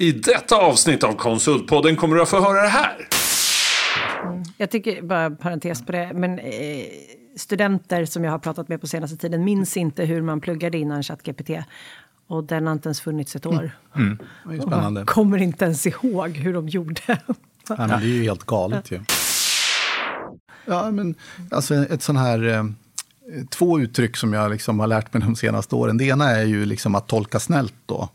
I detta avsnitt av Konsultpodden kommer du att få höra det här. Jag tycker, bara parentes på det, men eh, studenter som jag har pratat med på senaste tiden minns inte hur man pluggade innan ChatGPT. Och den har inte ens funnits ett år. Mm. Är spännande. Och kommer inte ens ihåg hur de gjorde. Ja, men det är ju helt galet ju. Ja, men alltså ett sån här... Eh, två uttryck som jag liksom har lärt mig de senaste åren. Det ena är ju liksom att tolka snällt då.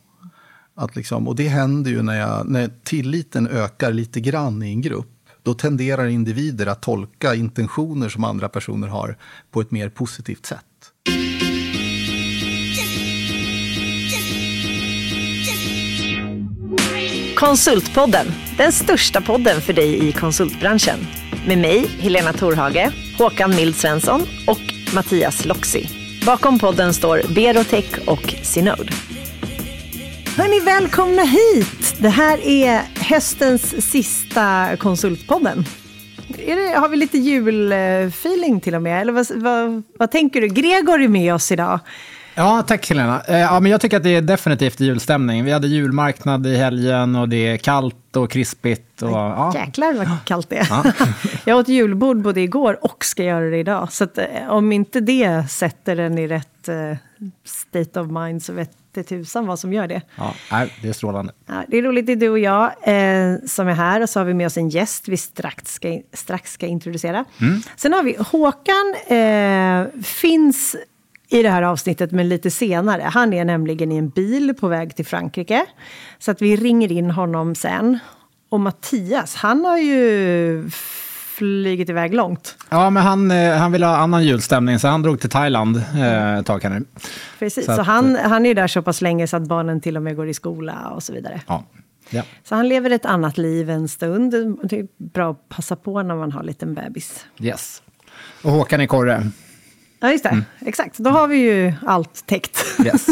Att liksom, och det händer ju när, jag, när tilliten ökar lite grann i en grupp. Då tenderar individer att tolka intentioner som andra personer har på ett mer positivt sätt. Konsultpodden, den största podden för dig i konsultbranschen. Med mig, Helena Torhage, Håkan Mild Svensson och Mattias Loxi. Bakom podden står Berotech och Synode. Hörni, välkomna hit! Det här är höstens sista Konsultpodden. Det, har vi lite julfeeling till och med? Eller vad, vad, vad tänker du? Gregor är med oss idag. Ja, tack Helena. Eh, ja, men jag tycker att det är definitivt julstämning. Vi hade julmarknad i helgen och det är kallt och krispigt. Och, ja. Jäklar vad kallt det är. Ja. jag åt julbord både igår och ska göra det idag. Så att, eh, om inte det sätter den i rätt uh, state of mind så vet det tusan vad som gör det. Ja, det är strålande. Ja, det är roligt, det är du och jag eh, som är här. Och så har vi med oss en gäst vi strax ska, strax ska introducera. Mm. Sen har vi Håkan, eh, finns i det här avsnittet, men lite senare. Han är nämligen i en bil på väg till Frankrike. Så att vi ringer in honom sen. Och Mattias, han har ju flugit iväg långt. Ja, men han, eh, han vill ha annan julstämning, så han drog till Thailand eh, ett tag här nu. Precis, så, så att, han, han är där så pass länge så att barnen till och med går i skola och så vidare. Ja. Ja. Så han lever ett annat liv en stund. Det är bra att passa på när man har en liten bebis. Yes. Och Håkan i korre. Ja, just det. Mm. Exakt. Då har vi ju allt täckt. Yes.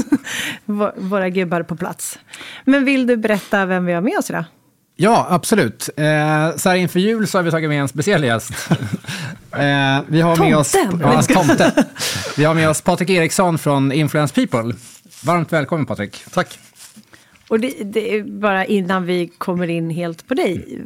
Våra gubbar på plats. Men vill du berätta vem vi har med oss idag? Ja, absolut. Eh, så här inför jul så har vi tagit med en speciell gäst. eh, vi har med oss, ja, tomten. Vi har med oss Patrik Eriksson från Influence People. Varmt välkommen Patrik. Tack. Och det, det, är bara innan vi kommer in helt på dig.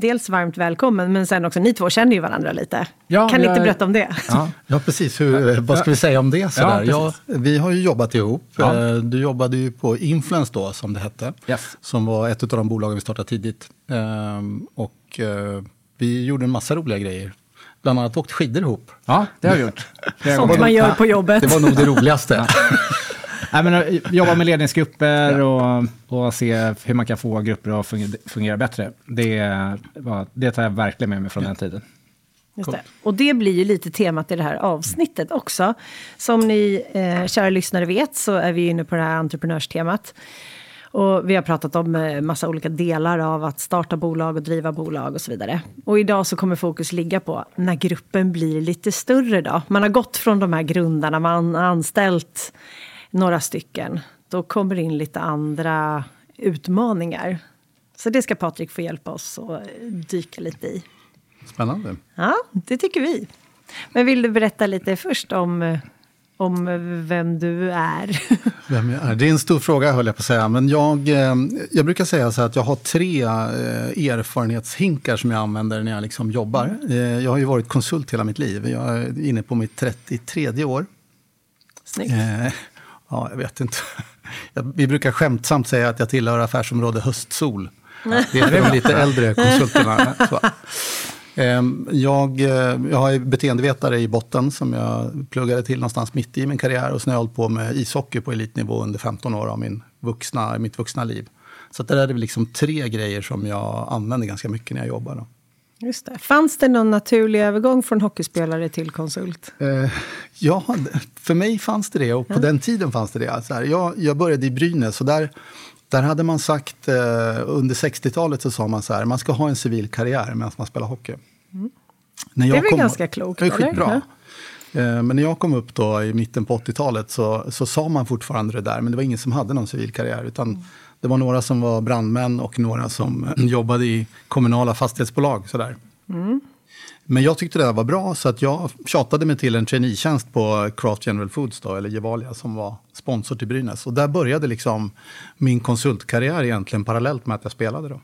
Dels varmt välkommen, men sen också, ni två känner ju varandra lite. Ja, kan ni inte berätta om det? Ja, ja precis. Hur, vad ska vi säga om det? Sådär? Ja, ja, vi har ju jobbat ihop. Ja. Eh, du jobbade ju på Influence då, som det hette. Yes. Som var ett av de bolagen vi startade tidigt. Ehm, och eh, vi gjorde en massa roliga grejer. Bland annat åkt skidor ihop. Ja, det har vi gjort. Sånt man gör på jobbet. Det var nog det roligaste. Nej, men, eh, jobba med ledningsgrupper och, och se hur man kan få grupper att fungera, bättre. Det, det tar jag verkligen med mig från den tiden. Just det. Och det blir ju lite temat i det här avsnittet också. Som ni eh, kära lyssnare vet så är vi inne på det här entreprenörstemat. Och vi har pratat om eh, massa olika delar av att starta bolag och driva bolag och så vidare. Och idag så kommer fokus ligga på när gruppen blir lite större då. Man har gått från de här grundarna, man har anställt några stycken. Då kommer det in lite andra utmaningar. Så det ska Patrik få hjälpa oss att dyka lite i. Spännande. Ja, det tycker vi. Men vill du berätta lite först om, om vem du är? Vem jag är? Det är en stor fråga höll jag på att säga. Men jag, eh, jag brukar säga så att jag har tre eh, erfarenhetshinkar som jag använder när jag liksom jobbar. Eh, jag har ju varit konsult hela mitt liv. Jag är inne på mitt 33 år. Snyggt. Ja, jag vet inte. Vi brukar skämtsamt säga att jag tillhör affärsområde höstsol. Det är de lite äldre konsulterna. Ehm, jag, eh, jag är beteendevetare i botten som jag pluggade till någonstans mitt i min karriär. Och sen har jag hållit på med ishockey på elitnivå under 15 år av min vuxna, mitt vuxna liv. Så det där är liksom tre grejer som jag använder ganska mycket när jag jobbar. Då. Just det. Fanns det någon naturlig övergång från hockeyspelare till konsult? Eh, ja, för mig fanns det det och på ja. den tiden fanns det det. Alltså här, jag, jag började i Brynäs och där, där hade man sagt, eh, under 60-talet så sa man så här, man ska ha en civil karriär medan man spelar hockey. Mm. När jag det är väl kom, ganska klokt? Det är skitbra. Ja. Eh, men när jag kom upp då i mitten på 80-talet så, så sa man fortfarande det där, men det var ingen som hade någon civil karriär. Utan mm det var några som var brandmän och några som jobbade i kommunala fastighetsbolag. Sådär. Mm. Men jag tyckte det var bra så att jag tjatade mig till en traineetjänst på Craft General Foods, då, eller Gevalia, som var sponsor till Brynäs. Och där började liksom min konsultkarriär egentligen parallellt med att jag spelade. Då.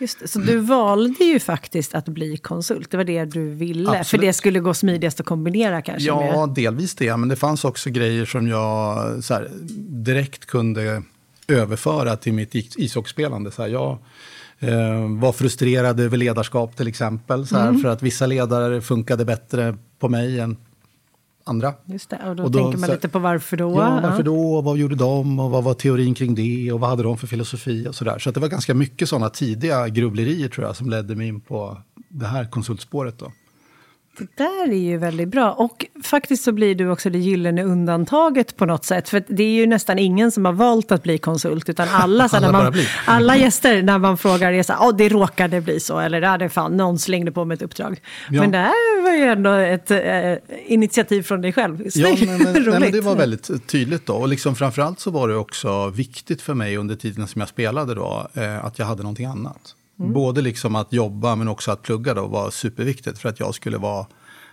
Just det, så du valde ju faktiskt att bli konsult. Det var det du ville. Absolut. För det skulle gå smidigast att kombinera kanske? Ja, med. delvis det. Men det fanns också grejer som jag så här, direkt kunde överföra till mitt is- ishockeyspelande. Så här, jag eh, var frustrerad över ledarskap till exempel. Så här, För att vissa ledare funkade bättre på mig än andra. Just det, och då, Och då tänker man så- lite på varför då. Ja, varför då? Och vad gjorde de? Och vad var teorin kring det? Och vad hade de för filosofi? Och så där. Så att det var ganska mycket sådana tidiga grubblerier tror jag som ledde mig in på det här konsultspåret. Då. Det där är ju väldigt bra. Och faktiskt så blir du också det gyllene undantaget på något sätt. För det är ju nästan ingen som har valt att bli konsult. Utan alla, så Alla man, alla gäster när man frågar är så här, "Ja, det råkade bli så. Eller ja, det fan, någon slängde på mig ett uppdrag. Ja. Men det här var ju ändå ett eh, initiativ från dig själv. Ja, men, men, nej, men det var väldigt tydligt då. Och liksom framförallt så var det också viktigt för mig under tiden som jag spelade då, eh, att jag hade någonting annat. Både liksom att jobba men också att plugga då var superviktigt för att jag skulle vara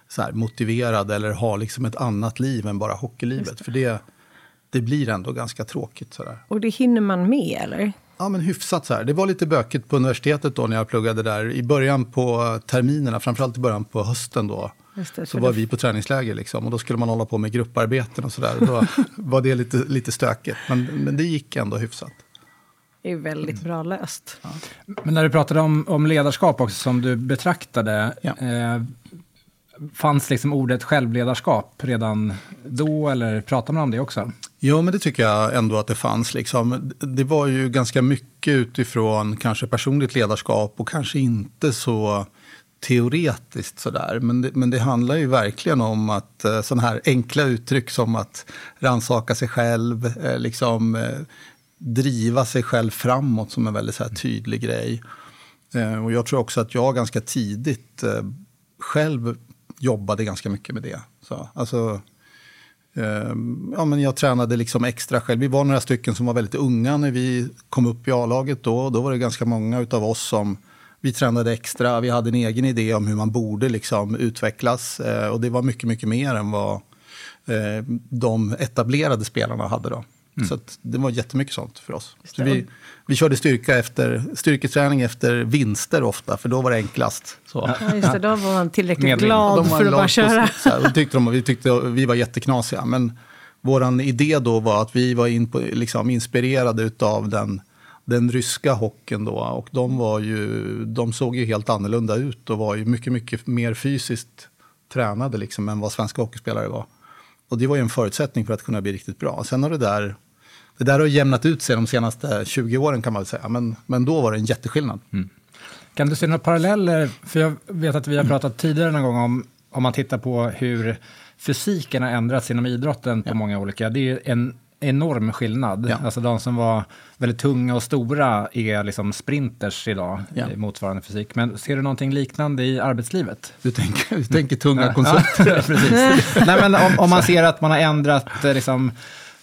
så här, motiverad eller ha liksom ett annat liv än bara hockeylivet. För det, det blir ändå ganska tråkigt. Så där. Och det hinner man med, eller? Ja, men hyfsat så här. Det var lite bökigt på universitetet då när jag pluggade där. I början på terminerna, framförallt i början på hösten då. Det, så var det- vi på träningsläger liksom. Och då skulle man hålla på med grupparbeten och sådär. Då var det lite, lite stökigt. Men, men det gick ändå hyfsat. Det är väldigt bra löst. Men när du pratade om, om ledarskap också som du betraktade, Ja. eh, fanns liksom ordet självledarskap redan då eller pratar man om det också? Jo, men det tycker jag ändå att det fanns. Liksom. Det var ju ganska mycket utifrån kanske personligt ledarskap och kanske inte så teoretiskt sådär. Men det, men det handlar ju verkligen om att eh, sådana här enkla uttryck som att rannsaka sig själv, eh, liksom eh, driva sig själv framåt som en väldigt så här, tydlig grej. Eh, och jag tror också att jag ganska tidigt eh, själv jobbade ganska mycket med det. Så, alltså, eh, ja, men jag tränade liksom extra själv. Vi var några stycken som var väldigt unga när vi kom upp i A-laget då. Då var det ganska många av oss som vi tränade extra. Vi hade en egen idé om hur man borde liksom utvecklas. Och det var mycket, mycket mer än vad de etablerade spelarna hade då. Så att det var jättemycket sånt för oss. Så vi, vi körde styrka efter, styrketräning efter vinster ofta, för då var det enklast. Så. Ja, just det, då var man tillräckligt Medvind. glad för att bara köra. Så här, och tyckte de, vi tyckte vi var jätteknasiga. Men vår idé då var att vi var in på, liksom, inspirerade av den, den ryska hockeyn då. Och de, var ju, de såg ju helt annorlunda ut och var ju mycket, mycket mer fysiskt tränade liksom, än vad svenska hockeyspelare var. Och det var ju en förutsättning för att kunna bli riktigt bra. Sen har det där, det där har jämnat ut sig de senaste 20 åren kan man väl säga. Men, men då var det en jätteskillnad. Kan du se några paralleller? För jag vet att vi har pratat tidigare någon gång om, om man tittar på hur fysiken har ändrats inom idrotten på många olika. Det är en enorm skillnad. Ja. Alltså de som var väldigt tunga och stora är liksom sprinters idag Ja. i motsvarande fysik. Men ser du någonting liknande i arbetslivet? Du tänker, du tänker tunga konsulter. Ja, precis. Nej, men om, om man ser att man har ändrat eh, liksom,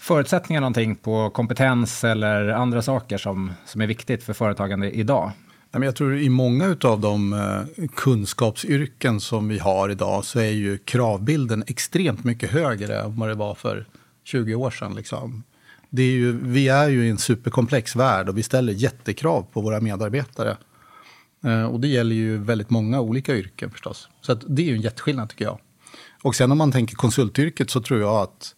förutsättningar någonting på kompetens eller andra saker som, som är viktigt för företagande idag. Jag tror i många av de eh, kunskapsyrken som vi har idag så är ju kravbilden extremt mycket högre än vad det var för 20 år sedan. Liksom. Det är ju, vi är ju i en superkomplex värld och vi ställer jättekrav på våra medarbetare. Eh, och det gäller ju väldigt många olika yrken förstås. Så att det är ju en jätteskillnad tycker jag. Och sen om man tänker konsultyrket så tror jag att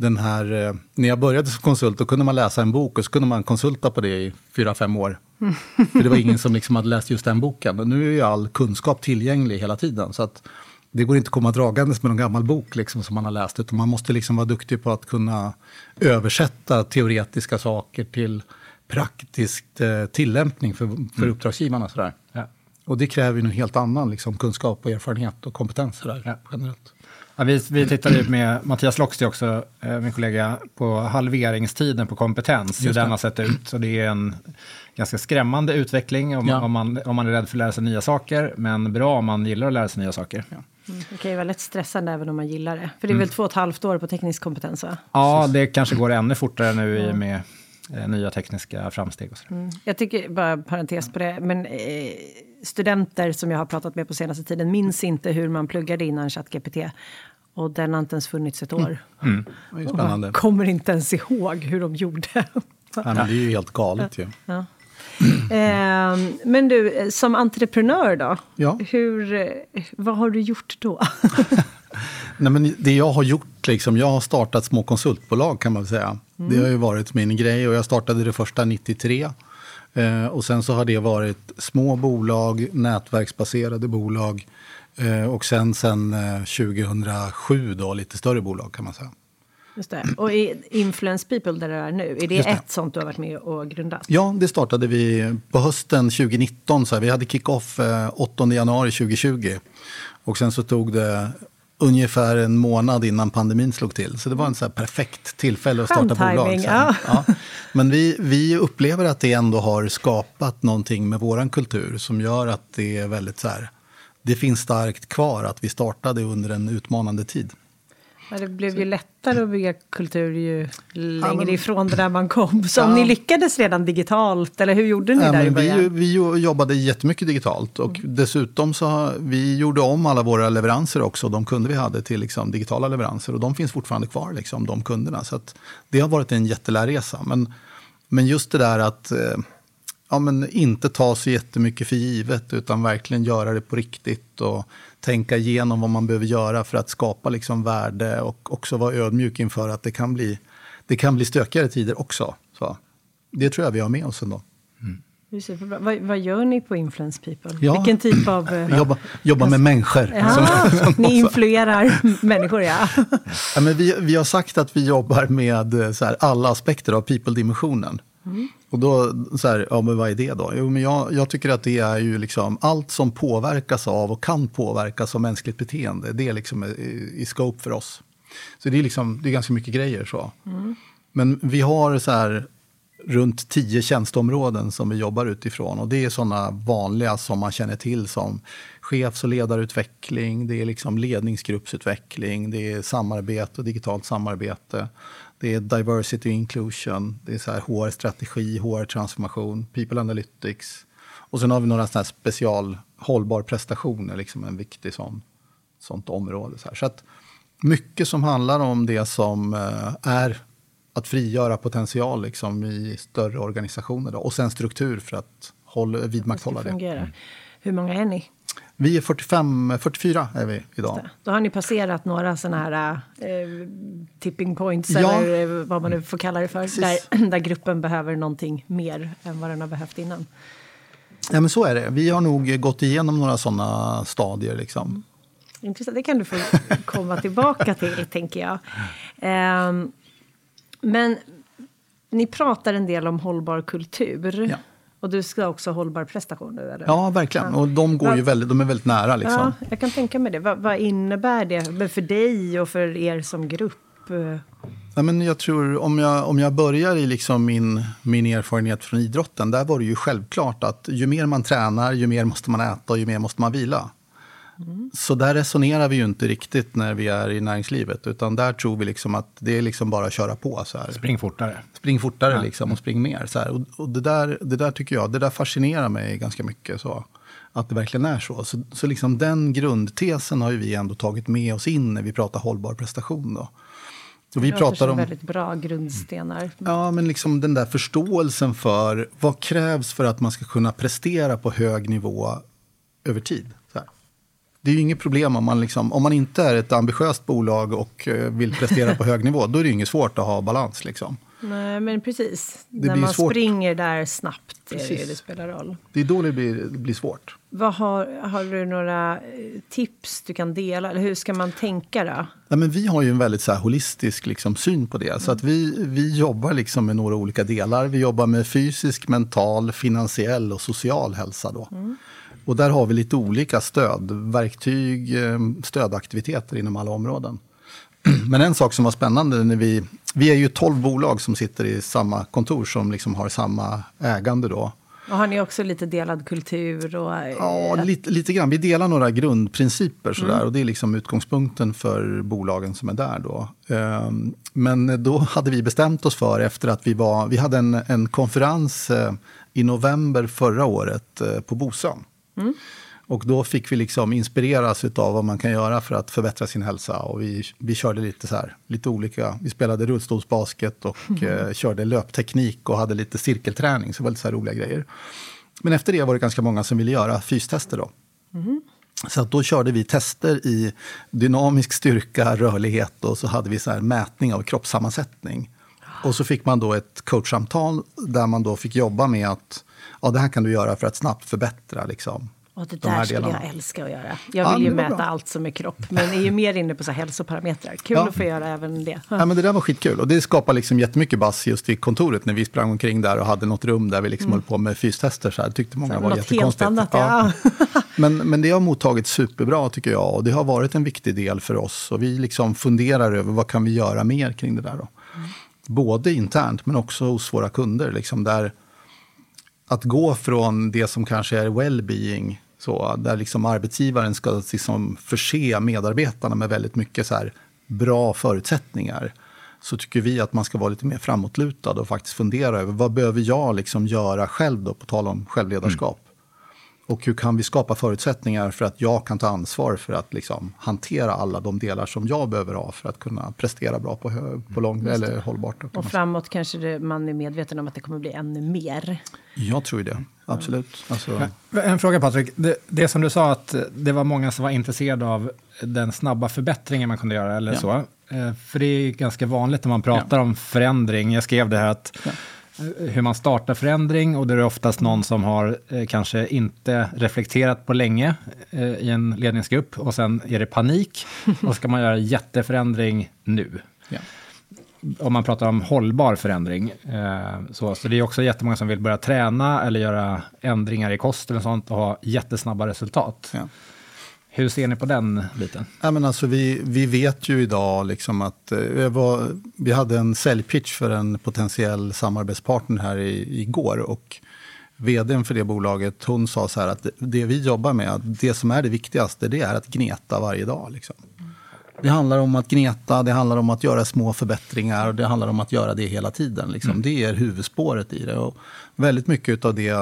den här, eh, när jag började som konsult då kunde man läsa en bok och så kunde man konsulta på det i fyra, fem år. För det var ingen som liksom hade läst just den boken. Och nu är ju all kunskap tillgänglig hela tiden. Så att det går inte att komma dragandes med någon gammal bok liksom som man har läst. Utan man måste liksom vara duktig på att kunna översätta teoretiska saker till praktisk eh, tillämpning för, för uppdragsgivarna. Sådär. Ja. Och det kräver ju en helt annan liksom, kunskap och erfarenhet och kompetens sådär, Ja. generellt. Ja, vi, vi tittade ju med Mattias Loxti också, eh, min kollega, på halveringstiden på kompetens, hur den har sett ut. Så det är en ganska skrämmande utveckling om, Ja. om, man, om man är rädd för att lära sig nya saker, men bra om man gillar att lära sig nya saker. Ja, Mm, Det kan ju vara lätt stressande även om man gillar det. För det är väl två och ett halvt år på teknisk kompetens va? det kanske går ännu fortare nu i och med eh, nya tekniska framsteg. Och så. Mm. Jag tycker, bara parentes på det, men eh, studenter som jag har pratat med på senaste tiden minns inte hur man pluggade innan ChatGPT. Och den har inte ens funnits ett år. Mm. Det är Och spännande. kommer inte ens ihåg hur de gjorde. Ja, men det är ju helt galet ju. Ja. Eh, men du, som entreprenör då? Ja. Hur, vad har du gjort då? Nej, men det jag har gjort, liksom, jag har startat små konsultbolag kan man säga. Det har ju varit min grej och jag startade det första 93. Eh, och sen så har det varit små bolag, nätverksbaserade bolag eh, och sen, sen eh, 2007 då lite större bolag kan man säga. Just det. Och i Influence People där du är nu, är det det. ett sånt du har varit med och grundat? Ja, det startade vi på hösten 2019. Så här, vi hade kick-off eh, 8 januari 2020. Och sen så tog det ungefär en månad innan pandemin slog till. Så det var en så här perfekt tillfälle att Skön starta bolag. så här. ja. Ja. Men vi, vi upplever att det ändå har skapat någonting med vår kultur som gör att det är väldigt så här, det finns starkt kvar att vi startade under en utmanande tid. Ja, det blev ju lättare att bygga kultur ju längre men- ifrån det där man kom. Så om Ja. ni lyckades redan digitalt, eller hur gjorde ni Ja, där i men vi, vi jo- jobbade jättemycket digitalt och dessutom så vi gjorde om alla våra leveranser också, de kunder vi hade till liksom, digitala leveranser och de finns fortfarande kvar, liksom, de kunderna. Så det har varit en jättelärresa. Men, men just det där att eh, ja, men inte ta så jättemycket för givet utan verkligen göra det på riktigt och tänka igenom vad man behöver göra för att skapa liksom, värde och också vara ödmjuk inför att det kan bli, det kan bli stökigare tider också. Så, det tror jag vi har med oss ändå. Superbra. Vad, vad gör ni på Influence People? Ja. Vilken typ av... eh, Jobba, jobba med människor. Ja, ni influerar människor, ja. Ja, men vi, vi har sagt att vi jobbar med eh, så här, alla aspekter av people-dimensionen. Och då, så här, ja men vad är det då? Jo, men jag, jag tycker att det är ju liksom allt som påverkas av och kan påverkas av mänskligt beteende. Det är liksom i, i scope för oss. Så det är, liksom, det är ganska mycket grejer så. Men vi har så här runt tio tjänsteområden som vi jobbar utifrån. Och det är sådana vanliga som man känner till som chefs och ledarutveckling, det är liksom ledningsgruppsutveckling, det är samarbete och digitalt samarbete. Det är diversity och inclusion, det är så här HR-strategi, HR-transformation, people analytics. Och sen har vi några sådana special hållbar prestationer, liksom en viktig sån, sånt område. Så, så att mycket som handlar om det som eh, är att frigöra potential liksom, i större organisationer. Då. Och sen struktur för att hålla, vidmakthålla det. Fungera. Hur många är ni? Vi är 45, 44 är vi idag. Då har ni passerat några sådana här eh, tipping points, Ja. eller eh, vad man nu får kalla det för, Precis. där, där gruppen behöver någonting mer än vad den har behövt innan. Ja, men så är det. Vi har nog gått igenom några sådana stadier. Liksom. Intressant. Det kan du få komma tillbaka till, tänker jag. Ehm, men ni pratar en del om hållbar kultur. Ja. Och du ska också ha hållbar prestation nu, eller? Ja, verkligen. Och de, går ju väldigt, de är väldigt nära. Liksom. Ja, jag kan tänka mig det. Vad, vad innebär det för dig och för er som grupp? Ja, men jag tror, om jag, om jag börjar i liksom min, min erfarenhet från idrotten, där var det ju självklart att ju mer man tränar, ju mer måste man äta och ju mer måste man vila. Så där resonerar vi ju inte riktigt när vi är i näringslivet, utan där tror vi liksom att det är liksom bara att köra på. Så här. Spring fortare. Spring fortare liksom och spring mer. Så här. Och, och det, där, det där tycker jag, det där fascinerar mig ganska mycket. Så. Att det verkligen är så. Så, så liksom den grundtesen har ju vi ändå tagit med oss in när vi pratar hållbar prestation. Då. Och vi det pratar om... väldigt bra grundstenar. Ja, men liksom den där förståelsen för vad krävs för att man ska kunna prestera på hög nivå över tid. Det är ju inget problem om man, liksom, om man inte är ett ambitiöst bolag och eh, vill prestera på hög nivå. Då är det inget svårt att ha balans. Liksom. Nej, men precis. Det När man svårt. springer där snabbt, är det, Precis. det spelar roll. Det är då det blir, det blir svårt. Vad har, har du några eh, tips du kan dela? Eller hur ska man tänka då? Nej, men vi har ju en väldigt så här holistisk liksom, syn på det. Så att vi, vi jobbar liksom med några olika delar. Vi jobbar med fysisk, mental, finansiell och social hälsa. Då. Och där har vi lite olika stöd, verktyg, eh, stödaktiviteter inom alla områden. Men en sak som var spännande när vi, vi är ju 12 bolag som sitter i samma kontor som liksom har samma ägande då. Och har ni också lite delad kultur? Och, eh, Ja, lite, lite grann. Vi delar några grundprinciper sådär, och det är liksom utgångspunkten för bolagen som är där. Då. Ehm, Men då hade vi bestämt oss för, efter att vi var, vi hade en, en konferens eh, i november förra året på Bosön. Och då fick vi liksom inspireras av vad man kan göra för att förbättra sin hälsa. Och vi, vi körde lite, så här, lite olika, vi spelade rullstolsbasket och eh, körde löpteknik och hade lite cirkelträning, så det var lite så roliga grejer. Men efter det var det ganska många som ville göra fystester då. Så att då körde vi tester i dynamisk styrka, rörlighet och så hade vi så här mätning av kroppssammansättning. Och så fick man då ett coachsamtal där man då fick jobba med att ja, det här kan du göra för att snabbt förbättra liksom, Och det de där skulle delarna. jag älska att göra. Jag Ja, vill ju det var mäta bra. allt som är kropp, men är ju mer inne på så hälsoparametrar. Kul Ja. att få göra även det. Ja, men det där var skitkul och det skapade liksom jättemycket bass just vid kontoret när vi sprang omkring där och hade något rum där vi liksom höll på med fystester. Så här. Det tyckte många Så var något helt jättekonstigt. annat, ja. men, men det har mottagits superbra tycker jag och det har varit en viktig del för oss. Och vi liksom funderar över vad kan vi göra mer kring det där. Då. Både internt men också hos våra kunder. Liksom där att gå från det som kanske är well-being, så, där liksom arbetsgivaren ska liksom förse medarbetarna med väldigt mycket så här bra förutsättningar, så tycker vi att man ska vara lite mer framåtlutad och faktiskt fundera över vad behöver jag liksom göra själv, då, på tal om självledarskap. Mm. Och hur kan vi skapa förutsättningar för att jag kan ta ansvar för att liksom hantera alla de delar som jag behöver ha för att kunna prestera bra på, på lång, eller hållbart. Och framåt kanske det, man är medveten om att det kommer bli ännu mer. Jag tror det, absolut. Alltså, En fråga Patrik, det, det som du sa att det var många som var intresserade av den snabba förbättringen man kunde göra eller Ja. så. Eh, För det är ganska vanligt när man pratar om förändring. Jag skrev det här att eh, hur man startar förändring och det är oftast någon som har eh, kanske inte reflekterat på länge eh, i en ledningsgrupp och sen är det panik och ska man göra jätteförändring nu ja. om man pratar om hållbar förändring. Eh, så, så det är också jättemånga som vill börja träna eller göra ändringar i kost eller sånt och ha jättesnabba resultat. Ja. Hur ser ni på den biten? Ja, men alltså, vi, vi vet ju idag liksom att eh, var, vi hade en säljpitch för en potentiell samarbetspartner här i, igår. Och vdn för det bolaget hon sa så här att det, vi jobbar med, det som är det viktigaste, det är att gneta varje dag. Liksom. Det handlar om att gneta, det handlar om att göra små förbättringar och det handlar om att göra det hela tiden. Liksom. Det är huvudspåret i det. Och väldigt mycket av det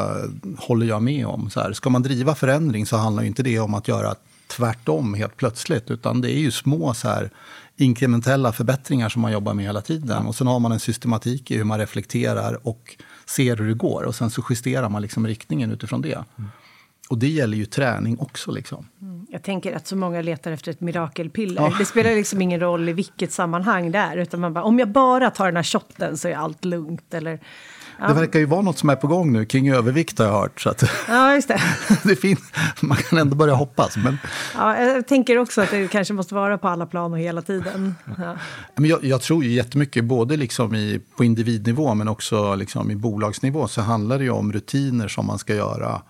håller jag med om. Så här, ska man driva förändring så handlar inte det om att göra tvärtom helt plötsligt. Utan det är ju små så här, inkrementella förbättringar som man jobbar med hela tiden. Och sen har man en systematik i hur man reflekterar och ser hur det går. Och sen så justerar man liksom riktningen utifrån det. Och det gäller ju träning också. Liksom. Jag tänker att så många letar efter ett mirakelpiller. Det spelar liksom ingen roll i vilket sammanhang det är. Utan man bara, om jag bara tar den här shotten så är allt lugnt. Eller, Det verkar ju vara något som är på gång nu kring övervikt har jag hört. Så att ja, just det. det finns, man kan ändå börja hoppas. Men, Ja, jag tänker också att det kanske måste vara på alla plan och hela tiden. Ja. men jag, jag tror ju jättemycket, både liksom i, på individnivå men också liksom i bolagsnivå, så handlar det ju om rutiner som man ska göra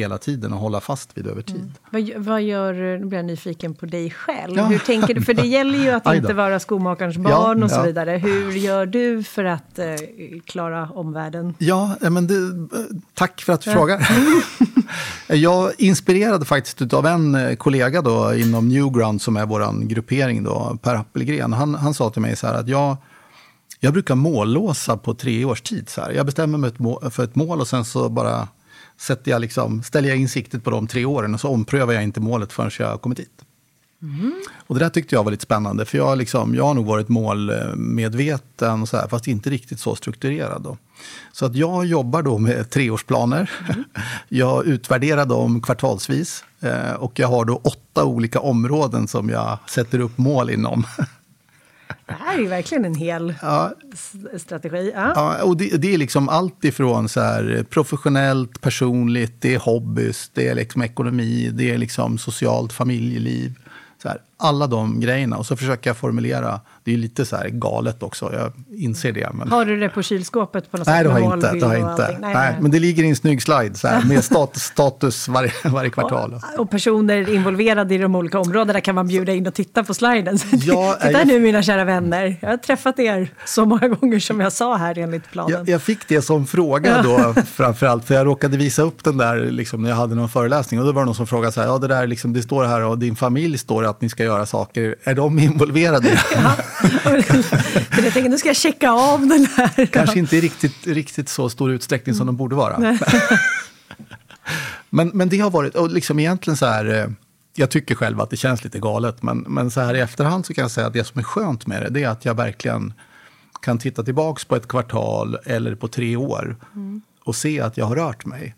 hela tiden och hålla fast vid över tid. Vad, vad gör, nu blir jag nyfiken på dig själv. Ja. Hur tänker du? För det gäller ju att inte vara skomakarens barn och så ja. vidare. Hur gör du för att eh, klara omvärlden? Ja, eh, men det, eh, tack för att du frågar. jag inspirerade faktiskt av en eh, kollega då inom Newground som är vår gruppering, då, Per Appelgren. Han, han sa till mig så här att jag, jag brukar mållåsa på tre års tid. Så här. Jag bestämmer mig för ett mål och sen så bara sätter jag liksom, ställer jag in siktet på de tre åren och så omprövar jag inte målet förrän jag har kommit dit. Och det där tyckte jag var lite spännande, för jag, liksom, jag har nog varit målmedveten, och så här, fast inte riktigt så strukturerad. Då. Så att jag jobbar då med treårsplaner. Jag utvärderar dem kvartalsvis. eh, Och jag har då åtta olika områden som jag sätter upp mål inom. Det här är ju verkligen en hel Ja, strategi. Ja. Ja, och det, det är liksom allt ifrån så här, professionellt, personligt, det är hobbys, det är liksom ekonomi, det är liksom socialt familjeliv. Så här, alla de grejerna. Och så försöker jag formulera, det är lite så här galet också, jag inser det. Men... Har du det på kylskåpet på något Nej, sätt? det har jag inte. Det har jag och inte. Nej, Nej, nej. Men det ligger i en snygg slide så här, med status, status varje, varje kvartal. Och personer involverade i de olika områdena kan man bjuda in och titta på sliden. Så Ja, titta jag- nu mina kära vänner, jag har träffat er så många gånger som jag sa här enligt planen. Jag, jag fick det som fråga då framförallt, för jag råkade visa upp den där liksom, när jag hade någon föreläsning. Och då var det någon som frågade så här, ja det där liksom, det står här och din familj står att ni ska göra saker. Är de involverade? Ja. Jag tänkte, nu ska jag checka av den här. Kanske inte i riktigt, riktigt så stor utsträckning som de borde vara. men, men det har varit, och liksom egentligen så här, eh, jag tycker själv att det känns lite galet, men, men så här i efterhand så kan jag säga att det som är skönt med det, det är att jag verkligen kan titta tillbaks på ett kvartal eller på tre år och se att jag har rört mig.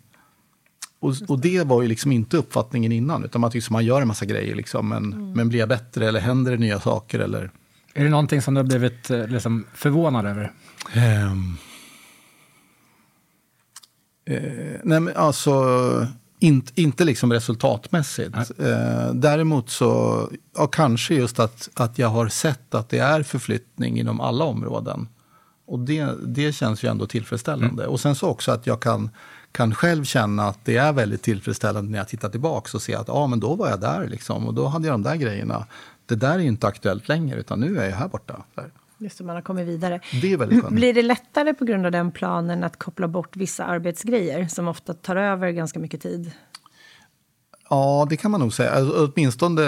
Och, och det var ju liksom inte uppfattningen innan, utan man tycker att man gör en massa grejer, liksom, men, men blir jag bättre eller händer det nya saker? Eller, Är det någonting som du har blivit eh, liksom, förvånad över? Ehm. Eh, nej men alltså, inte, inte liksom resultatmässigt. Eh, däremot så, ja, kanske just att, att jag har sett att det är förflyttning inom alla områden. Och det, det känns ju ändå tillfredsställande. Och sen så också att jag kan, kan själv känna att det är väldigt tillfredsställande när jag tittar tillbaka och ser att ja, men då var jag där liksom, och då hade jag de där grejerna. Det där är inte aktuellt längre, utan nu är jag här borta. Just det, man har kommit vidare. Det är väldigt skönt. Blir det lättare på grund av den planen att koppla bort vissa arbetsgrejer som ofta tar över ganska mycket tid? Ja, det kan man nog säga. Alltså, åtminstone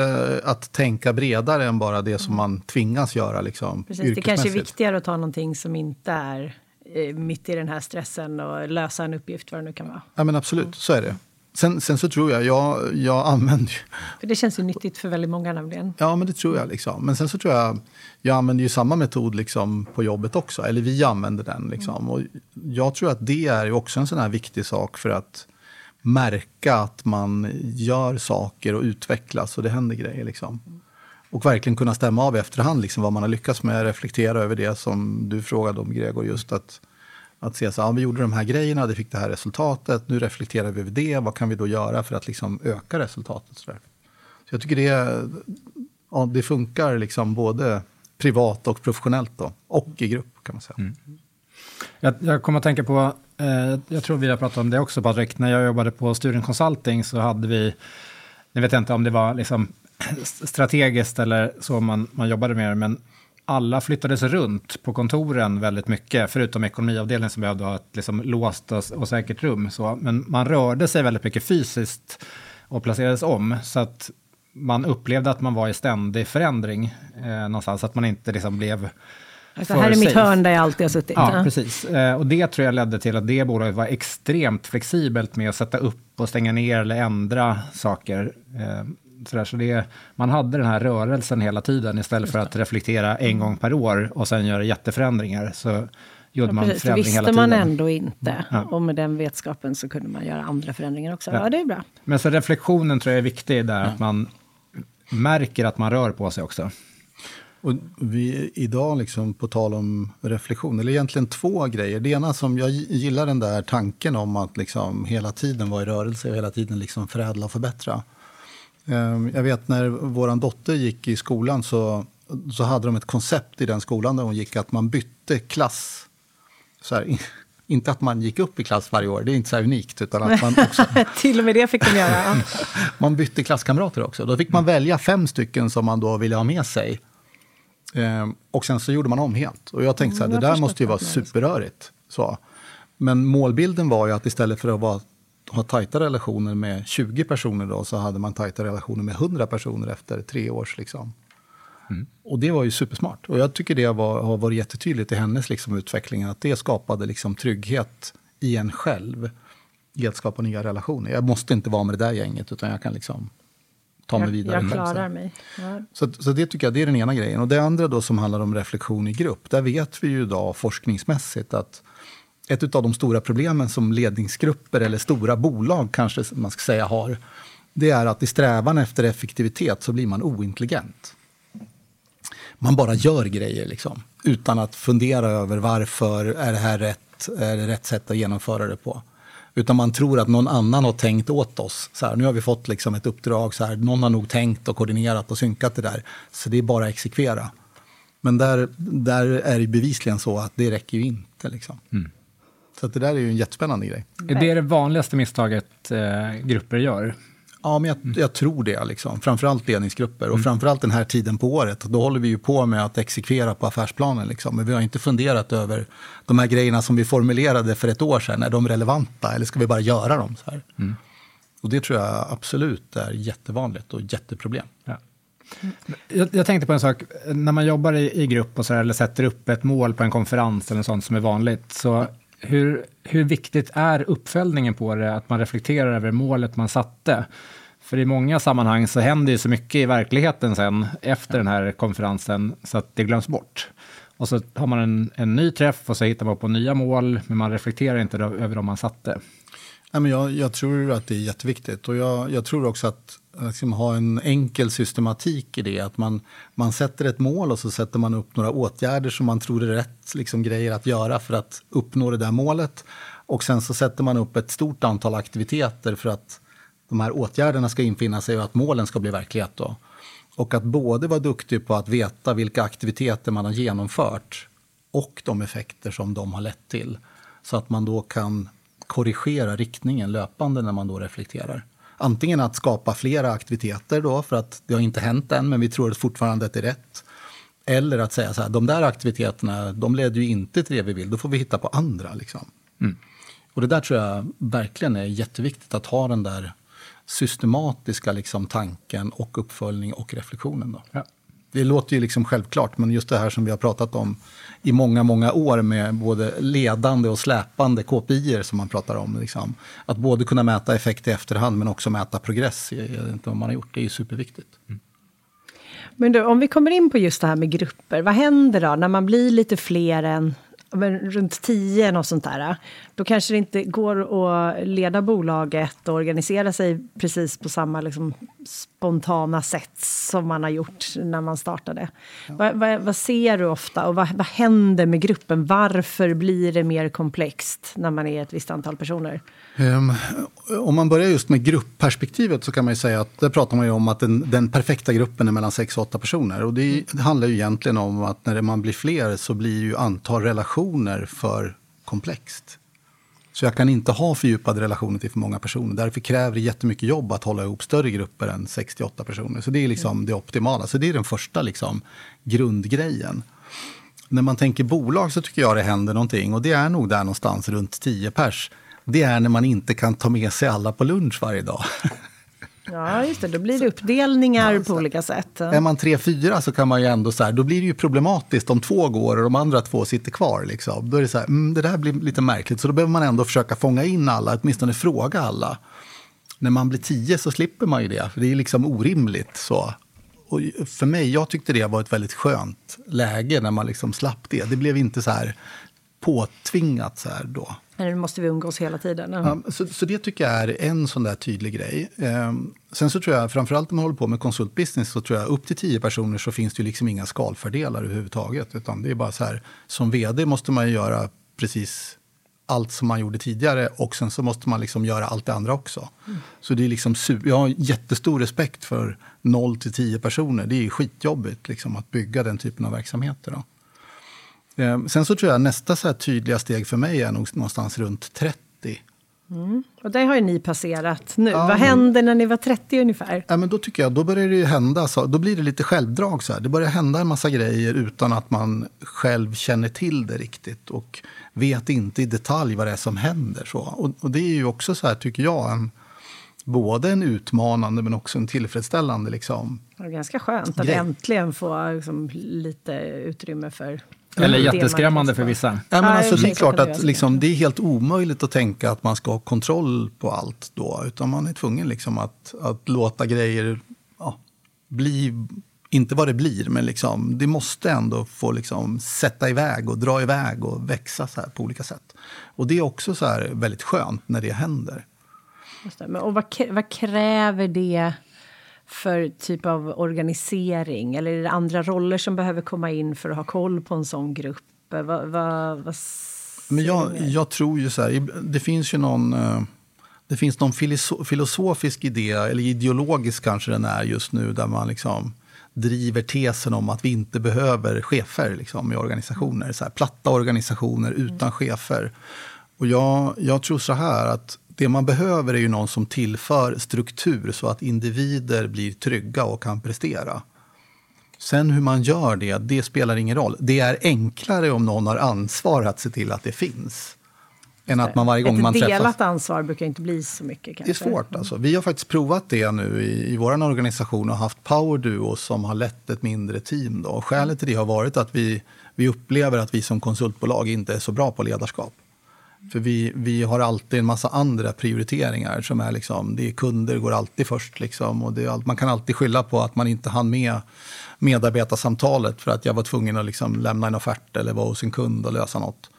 att tänka bredare än bara det som man tvingas göra liksom, Precis, det kanske är viktigare att ta någonting som inte är eh, mitt i den här stressen och lösa en uppgift, vad det nu kan vara. Ja, men absolut, så är det. Sen, sen så tror jag, jag, jag använder ju, För det känns ju nyttigt för väldigt många nämligen. ja men det tror jag liksom. Men sen så tror jag, jag använder ju samma metod liksom på jobbet också, eller vi använder den liksom. Och jag tror att det är också en sån här viktig sak för att märka att man gör saker och utvecklas och det händer grejer liksom. Och verkligen kunna stämma av i efterhand liksom, vad man har lyckats med, reflektera över det som du frågade om Gregor, just att, att se så ja, vi gjorde de här grejerna, det fick det här resultatet, nu reflekterar vi över det, vad kan vi då göra för att liksom öka resultatet? Så, där. så jag tycker det, ja, det funkar liksom både privat och professionellt då, och i grupp kan man säga. Mm. Jag, jag kommer att tänka på, eh, jag tror vi har pratat om det också Patrik, när jag jobbade på Student Consulting så hade vi, jag vet inte om det var liksom strategiskt eller så man, man jobbade med det, men alla flyttades runt på kontoren väldigt mycket, förutom ekonomiavdelningen som behövde ha ett liksom låst och, säkert rum. Så. Men man rörde sig väldigt mycket fysiskt och placerades om, så att man upplevde att man var i ständig förändring eh, någonstans, så att man inte liksom blev Alltså, här är mitt safe. hörn där jag alltid har suttit. Ja, Ja. precis. Eh, Och det tror jag ledde till att det bolaget var extremt flexibelt med att sätta upp och stänga ner eller ändra saker. Eh, sådär. Så det, man hade den här rörelsen hela tiden istället för att reflektera en gång per år och sen göra jätteförändringar. Så gjorde Ja, man förändring hela visste tiden. man ändå inte. Ja. Och med den vetskapen så kunde man göra andra förändringar också. Ja, Ja. det är bra. Men så reflektionen tror jag är viktig där, att man märker att man rör på sig också. Och vi, idag, liksom, på tal om reflektion, eller egentligen två grejer. Det ena som jag gillar den där tanken om att liksom hela tiden vara i rörelse och hela tiden liksom förädla och förbättra. Ehm, Jag vet när vår dotter gick i skolan så, så hade de ett koncept i den skolan där hon gick att man bytte klass. Så här, inte att man gick upp i klass varje år, det är inte så unikt, utan att man också Till och med det fick de göra. Man bytte klasskamrater också. Då fick man välja fem stycken som man då ville ha med sig. Ehm, och sen så gjorde man om helt. Och jag tänkte så här, Mm, det där måste ju vara superrörigt. Så. Men målbilden var ju att istället för att vara, ha tajta relationer med 20 personer då, så hade man tajta relationer med 100 personer efter tre års liksom. Och det var ju supersmart. Och jag tycker det var, har varit jättetydligt i hennes liksom, utveckling, att det skapade liksom, trygghet i en själv i att skapa nya relationer. Jag måste inte vara med det där gänget, utan jag kan liksom ta mig Jag, vidare jag själv. klarar mig. Ja. Så, så det tycker jag det är den ena grejen. Och det andra då som handlar om reflektion i grupp, där vet vi ju idag forskningsmässigt att ett av de stora problemen som ledningsgrupper eller stora bolag kanske man ska säga har, det är att i strävan efter effektivitet så blir man ointelligent. Man bara gör grejer liksom, utan att fundera över varför är det här rätt, är det rätt sätt att genomföra det på. Utan man tror att någon annan har tänkt åt oss. Så här, nu har vi fått liksom ett uppdrag, så här, någon har nog tänkt och koordinerat och synkat det där. Så det är bara att exekvera. Men där, där är det bevisligen så att det räcker ju inte. Liksom. Mm. Så det där är ju en jättespännande grej. Är det det vanligaste misstaget eh, grupper gör? Ja, men jag, jag, tror det. Liksom. Framförallt ledningsgrupper. Och mm. framförallt den här tiden på året. Då håller vi ju på med att exekvera på affärsplanen. Liksom. Men vi har inte funderat över de här grejerna som vi formulerade för ett år sedan. Är de relevanta eller ska vi bara göra dem? så här? Mm. Och det tror jag absolut är jättevanligt och jätteproblem. Ja. Jag, jag, tänkte på en sak, när man jobbar i, i grupp och så här, eller sätter upp ett mål på en konferens eller sånt som är vanligt, så hur, hur viktigt är uppföljningen på det, att man reflekterar över målet man satte? För i många sammanhang så händer ju så mycket i verkligheten sen efter den här konferensen så att det glöms bort. Och så har man en, en ny träff och så hittar man på nya mål, men man reflekterar inte över de man satte. Men jag, jag, tror att det är jätteviktigt och jag, jag tror också att liksom, ha en enkel systematik i det. Att man, man sätter ett mål och så sätter man upp några åtgärder som man tror är rätt liksom, grejer att göra för att uppnå det där målet. Och sen så sätter man upp ett stort antal aktiviteter för att de här åtgärderna ska infinna sig och att målen ska bli verklighet. Då. Och att både vara duktig på att veta vilka aktiviteter man har genomfört och de effekter som de har lett till. Så att man då kan korrigera riktningen löpande när man då reflekterar. Antingen att skapa flera aktiviteter då för att det har inte hänt än men vi tror att fortfarande att det är rätt. Eller att säga så här, de där aktiviteterna de leder ju inte till det vi vill, då får vi hitta på andra. Liksom. Mm. Och det där tror jag verkligen är jätteviktigt att ha den där systematiska liksom, tanken och uppföljning och reflektionen. Då. Ja. Det låter ju liksom självklart, men just det här som vi har pratat om i många, många år med både ledande och släpande KPI som man pratar om. Liksom. Att både kunna mäta effekt i efterhand men också mäta progress, jag vet inte vad man har gjort, det är ju superviktigt. Mm. Men då, om vi kommer in på just det här med grupper, vad händer då när man blir lite fler än men runt tio, och sånt där, då kanske det inte går att leda bolaget och organisera sig precis på samma liksom, spontana sätt som man har gjort när man startade. Ja. Vad, vad, vad, ser du ofta och vad, vad händer med gruppen? Varför blir det mer komplext när man är ett visst antal personer? Um, om man börjar just med gruppperspektivet så kan man säga att där pratar man om att den, den perfekta gruppen är mellan sex och åtta personer. Och det, det handlar ju egentligen om att när man blir fler så blir ju antal relationer för komplext. Så jag kan inte ha fördjupade relationer till för många personer. Därför kräver det jättemycket jobb att hålla ihop större grupper än 68 personer. Så det är liksom mm. det optimala. Så det är den första liksom, grundgrejen. När man tänker bolag så tycker jag det händer någonting. Och det är nog där någonstans runt 10 pers. Det är när man inte kan ta med sig alla på lunch varje dag. Ja, just det. Då blir det uppdelningar ja, på olika sätt. Är man tre, fyra så kan man ju ändå så här, då blir det ju problematiskt om två går och de andra två sitter kvar. Liksom. Då är det så här, mm, det där blir lite märkligt. Så då behöver man ändå försöka fånga in alla, åtminstone fråga alla. När man blir tio så slipper man ju det, för det är liksom orimligt. så. Och för mig, jag tyckte det var ett väldigt skönt läge när man liksom slapp det. Det blev inte så här påtvingat så här då. Nu måste vi umgås hela tiden. Ja, så, så det tycker jag är en sån där tydlig grej. Eh, sen så tror jag, framförallt om man håller på med konsultbusiness, så tror jag upp till tio personer så finns det ju liksom inga skalfördelar överhuvudtaget. Utan det är bara så här, som vd måste man ju göra precis allt som man gjorde tidigare och sen så måste man liksom göra allt det andra också. Mm. Så det är liksom, jag har jättestor respekt för 0 till 10 personer. Det är skitjobbigt liksom, att bygga den typen av verksamheter. Då. Ehm, sen så tror jag nästa så tydliga steg för mig är nog någonstans runt 30. Mm. Och det har ju ni passerat nu. Ja, Vad hände när ni var 30 ungefär? Ja, men då tycker jag, då börjar det hända, så, då blir det lite självdrag. Så här. Det börjar hända en massa grejer utan att man själv känner till det riktigt. Och vet inte i detalj vad det är som händer. Så. Och, och det är ju också så här, tycker jag, en, både en utmanande men också en tillfredsställande liksom, Det är ganska skönt att grej. äntligen få liksom, lite utrymme för eller jätteskrämmande för vissa. Ja, men alltså, det är klart att liksom, det är helt omöjligt att tänka att man ska ha kontroll på allt då. Utan man är tvungen liksom att, att låta grejer ja, bli, inte vad det blir, men liksom, det måste ändå få liksom, sätta iväg och dra iväg och växa så här på olika sätt. Och det är också så här väldigt skönt när det händer. Det, men, och vad, vad kräver det? För typ av organisering? Eller är det andra roller som behöver komma in för att ha koll på en sån grupp? Vad, vad, vad Men jag, jag tror ju så här, det finns ju någon, eh, det finns någon filosofisk idé, eller ideologisk kanske den är just nu, där man liksom driver tesen om att vi inte behöver chefer liksom, i organisationer. Så här, platta organisationer utan chefer. Och jag, jag tror så här att det man behöver är ju någon som tillför struktur så att individer blir trygga och kan prestera. Sen hur man gör det, det spelar ingen roll. Det är enklare om någon har ansvar att se till att det finns. Än att man varje gång Ett man delat träffas... ansvar brukar inte bli så mycket. Kanske. Det är svårt. Alltså. Vi har faktiskt provat det nu i, i vår organisation och haft power duo som har lett ett mindre team. Då. Skälet till det har varit att vi, vi upplever att vi som konsultbolag inte är så bra på ledarskap. För vi, vi har alltid en massa andra prioriteringar som är liksom, det är kunder går alltid först liksom och det är, man kan alltid skylla på att man inte hann med medarbetarsamtalet för att jag var tvungen att liksom lämna en offert eller vara hos en kund och lösa något.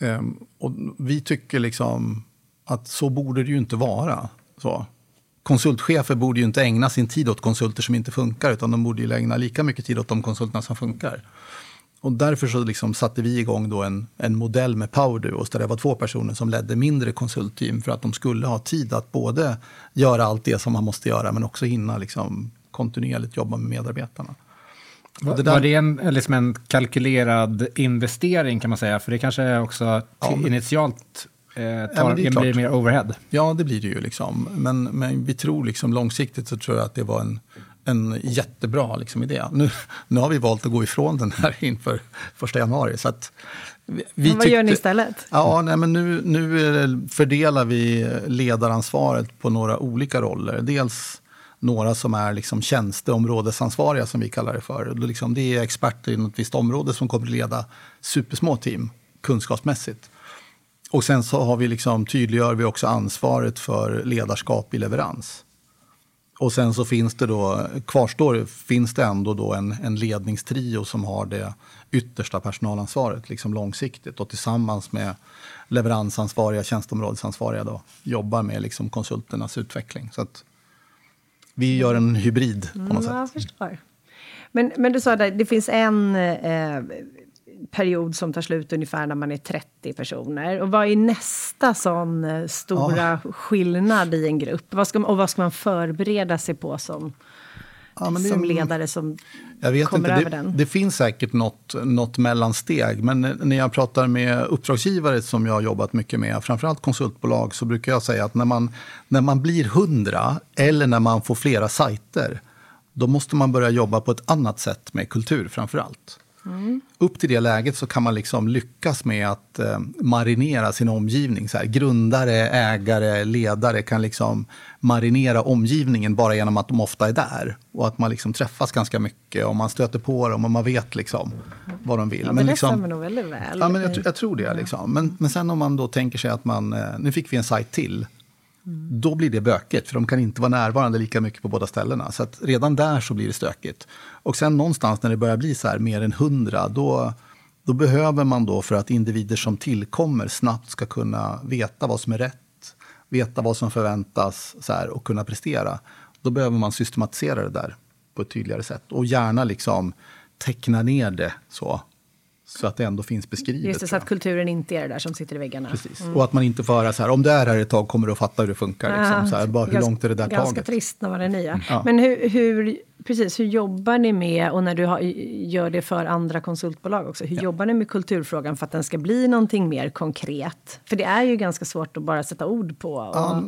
Um, och vi tycker liksom att så borde det ju inte vara. Så. Konsultchefer borde ju inte ägna sin tid åt konsulter som inte funkar utan de borde ju ägna lika mycket tid åt de konsulterna som funkar. Och därför så liksom satte vi igång då en, en modell med Power Duos där det var två personer som ledde mindre konsultteam för att de skulle ha tid att både göra allt det som man måste göra men också hinna liksom kontinuerligt jobba med medarbetarna. Det, där... var det en, liksom en kalkylerad investering kan man säga? För det kanske också ja, men... initialt eh, tar, ja, blir mer overhead. Ja, det blir det ju. Liksom. Men, men vi tror liksom långsiktigt så tror jag att det var en, en jättebra liksom, idé. Nu, nu har vi valt att gå ifrån den här inför första januari. Så att vi, vi vad tyckte, gör ni istället? Ja, nej, men nu, nu fördelar vi ledaransvaret på några olika roller. Dels några som är liksom tjänsteområdesansvariga, som vi kallar det för. Liksom, det är experter inom ett visst område som kommer att leda supersmå team kunskapsmässigt. Och sen så har vi liksom, tydliggör vi också ansvaret för ledarskap i leverans. Och sen så finns det då, kvarstår finns det ändå då en, en ledningstrio som har det yttersta personalansvaret liksom långsiktigt och tillsammans med leveransansvariga, tjänsteområdesansvariga då, jobbar med liksom konsulternas utveckling. Så att vi gör en hybrid på något mm, sätt. Men, men du sa att det finns en eh, period som tar slut ungefär när man är 30 personer. Och vad är nästa sån eh, stora ja. skillnad i en grupp? Vad ska, och vad ska man förbereda sig på som, ja, som ledare som kommer inte. över det, den? Det finns säkert något, något mellansteg. Men när jag pratar med uppdragsgivare som jag har jobbat mycket med, framförallt konsultbolag, så brukar jag säga att när man, när man blir hundra eller när man får flera sajter, då måste man börja jobba på ett annat sätt med kultur framför allt. Mm. Upp till det läget så kan man liksom lyckas med att eh, marinera sin omgivning. Så här, grundare, ägare, ledare kan liksom marinera omgivningen bara genom att de ofta är där. Och att man liksom träffas ganska mycket och man stöter på dem och man vet liksom vad de vill. Ja, men det liksom, stämmer nog väldigt väl. Ja, men jag, jag tror det. Liksom. Men, men sen om man då tänker sig att man, eh, nu fick vi en sajt till. Mm. Då blir det bökigt, för de kan inte vara närvarande lika mycket på båda ställena. Så redan där så blir det stökigt. Och sen någonstans när det börjar bli så här mer än hundra, då, då behöver man då för att individer som tillkommer snabbt ska kunna veta vad som är rätt, veta vad som förväntas så här, och kunna prestera. Då behöver man systematisera det där på ett tydligare sätt. Och gärna liksom teckna ner det så så att det ändå finns beskrivet. Just det, så att kulturen inte är det där som sitter i väggarna. Precis. Mm. Och att man inte får höra så här, om du är här ett tag kommer du att fatta hur det funkar. Liksom. Så här, bara, hur ganska, långt är det där ganska taget? Ganska trist när man är nya. Ja. Men hur, hur, precis, hur jobbar ni med, och när du har, gör det för andra konsultbolag också, hur ja. jobbar ni med kulturfrågan för att den ska bli någonting mer konkret? För det är ju ganska svårt att bara sätta ord på. Och, ja.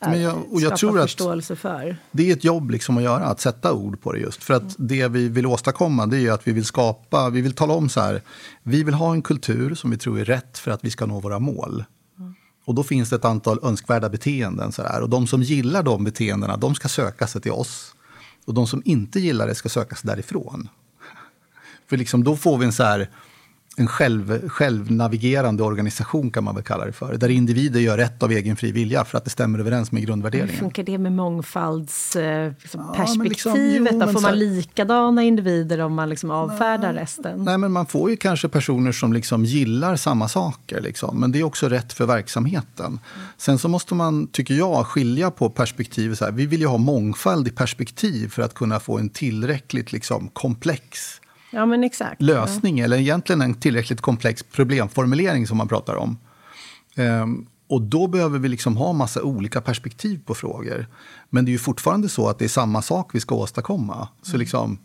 Men jag, och jag tror att för. Det är ett jobb liksom att göra, att sätta ord på det just. För att mm. det vi vill åstadkomma det är att vi vill skapa, vi vill tala om så här, vi vill ha en kultur som vi tror är rätt för att vi ska nå våra mål. Mm. Och då finns det ett antal önskvärda beteenden. Så här, och de som gillar de beteendena, de ska söka sig till oss. Och de som inte gillar det ska söka sig därifrån. För liksom, då får vi en så här, en själv, självnavigerande organisation kan man väl kalla det för. Där individer gör rätt av egen fri vilja för att det stämmer överens med grundvärderingen. Hur funkar det med mångfaldsperspektivet? Liksom, liksom, får man likadana individer om man liksom avfärdar nej, resten? Nej, men man får ju kanske personer som liksom gillar samma saker. Liksom, men det är också rätt för verksamheten. Mm. Sen så måste man, tycker jag, skilja på perspektiv. Så här, vi vill ju ha mångfald i perspektiv för att kunna få en tillräckligt liksom, komplex Ja, men exakt. lösning, eller egentligen en tillräckligt komplex problemformulering som man pratar om. Ehm, och då behöver vi liksom ha massa olika perspektiv på frågor. Men det är ju fortfarande så att det är samma sak vi ska åstadkomma. Så liksom,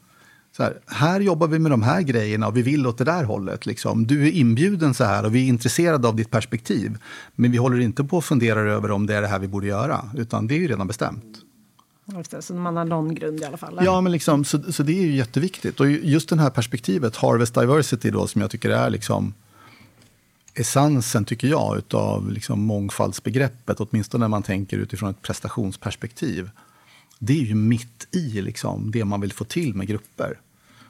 så här, här jobbar vi med de här grejerna och vi vill åt det där hållet. Liksom. Du är inbjuden så här och vi är intresserade av ditt perspektiv. Men vi håller inte på att fundera över om det är det här vi borde göra, utan det är ju redan bestämt. Just det, så man har någon grund i alla fall. Ja, men liksom, så, så det är ju jätteviktigt. Och just det här perspektivet, Harvest Diversity, då, som jag tycker är liksom essensen, tycker jag, utav liksom mångfaldsbegreppet, åtminstone när man tänker utifrån ett prestationsperspektiv. Det är ju mitt i liksom, det man vill få till med grupper.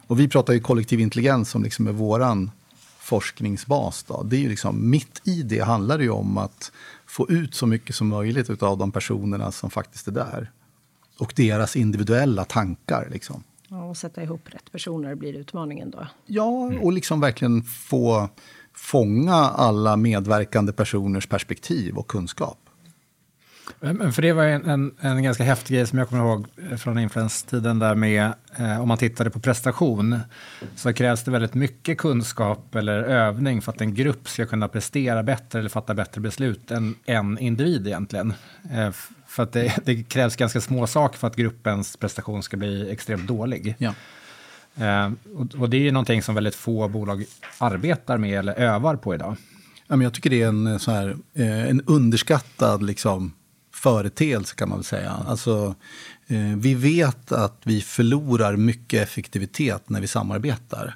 Och vi pratar ju kollektiv intelligens som liksom är våran forskningsbas. Då. Det är ju liksom, mitt i det handlar det ju om att få ut så mycket som möjligt av de personerna som faktiskt är där. Och deras individuella tankar. Liksom. Ja, och sätta ihop rätt personer blir utmaningen då. Ja, och liksom verkligen få fånga alla medverkande personers perspektiv och kunskap. Men för det var en, en, en, ganska häftig grej som jag kommer ihåg från influenstiden där med, eh, om man tittade på prestation, så krävs det väldigt mycket kunskap eller övning för att en grupp ska kunna prestera bättre eller fatta bättre beslut än en individ egentligen. Eh, för att det, det, krävs ganska små saker för att gruppens prestation ska bli extremt dålig. Ja. Eh, och, och, det är ju någonting som väldigt få bolag arbetar med eller övar på idag. Ja, men jag tycker det är en, så här, eh, en underskattad liksom, företeelse kan man väl säga. Alltså, eh, vi vet att vi förlorar mycket effektivitet när vi samarbetar.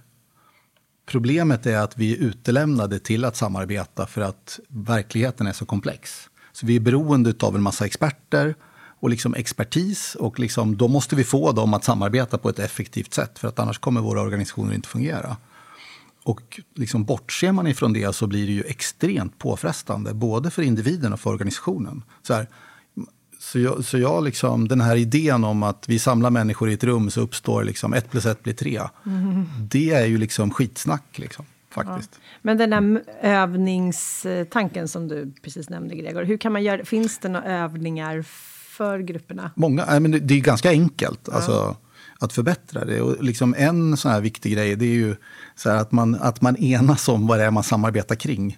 Problemet är att vi är utelämnade till att samarbeta för att verkligheten är så komplex. Så vi är beroende av en massa experter och liksom expertis och liksom, då måste vi få dem att samarbeta på ett effektivt sätt för att annars kommer våra organisationer inte fungera. Och liksom bortser man ifrån det så blir det ju extremt påfrestande både för individen och för organisationen. Så, här, så, jag, så jag liksom, den här idén om att vi samlar människor i ett rum så uppstår liksom ett plus ett blir tre. Mm. Det är ju liksom skitsnack. Liksom, faktiskt. Ja. Men den där övningstanken som du precis nämnde, Gregor. Hur kan man göra, finns det några övningar för grupperna? Många, men det är ganska enkelt ja. alltså, att förbättra det. Och liksom en sån här viktig grej det är ju så att, man, att man enas om vad det är man samarbetar kring.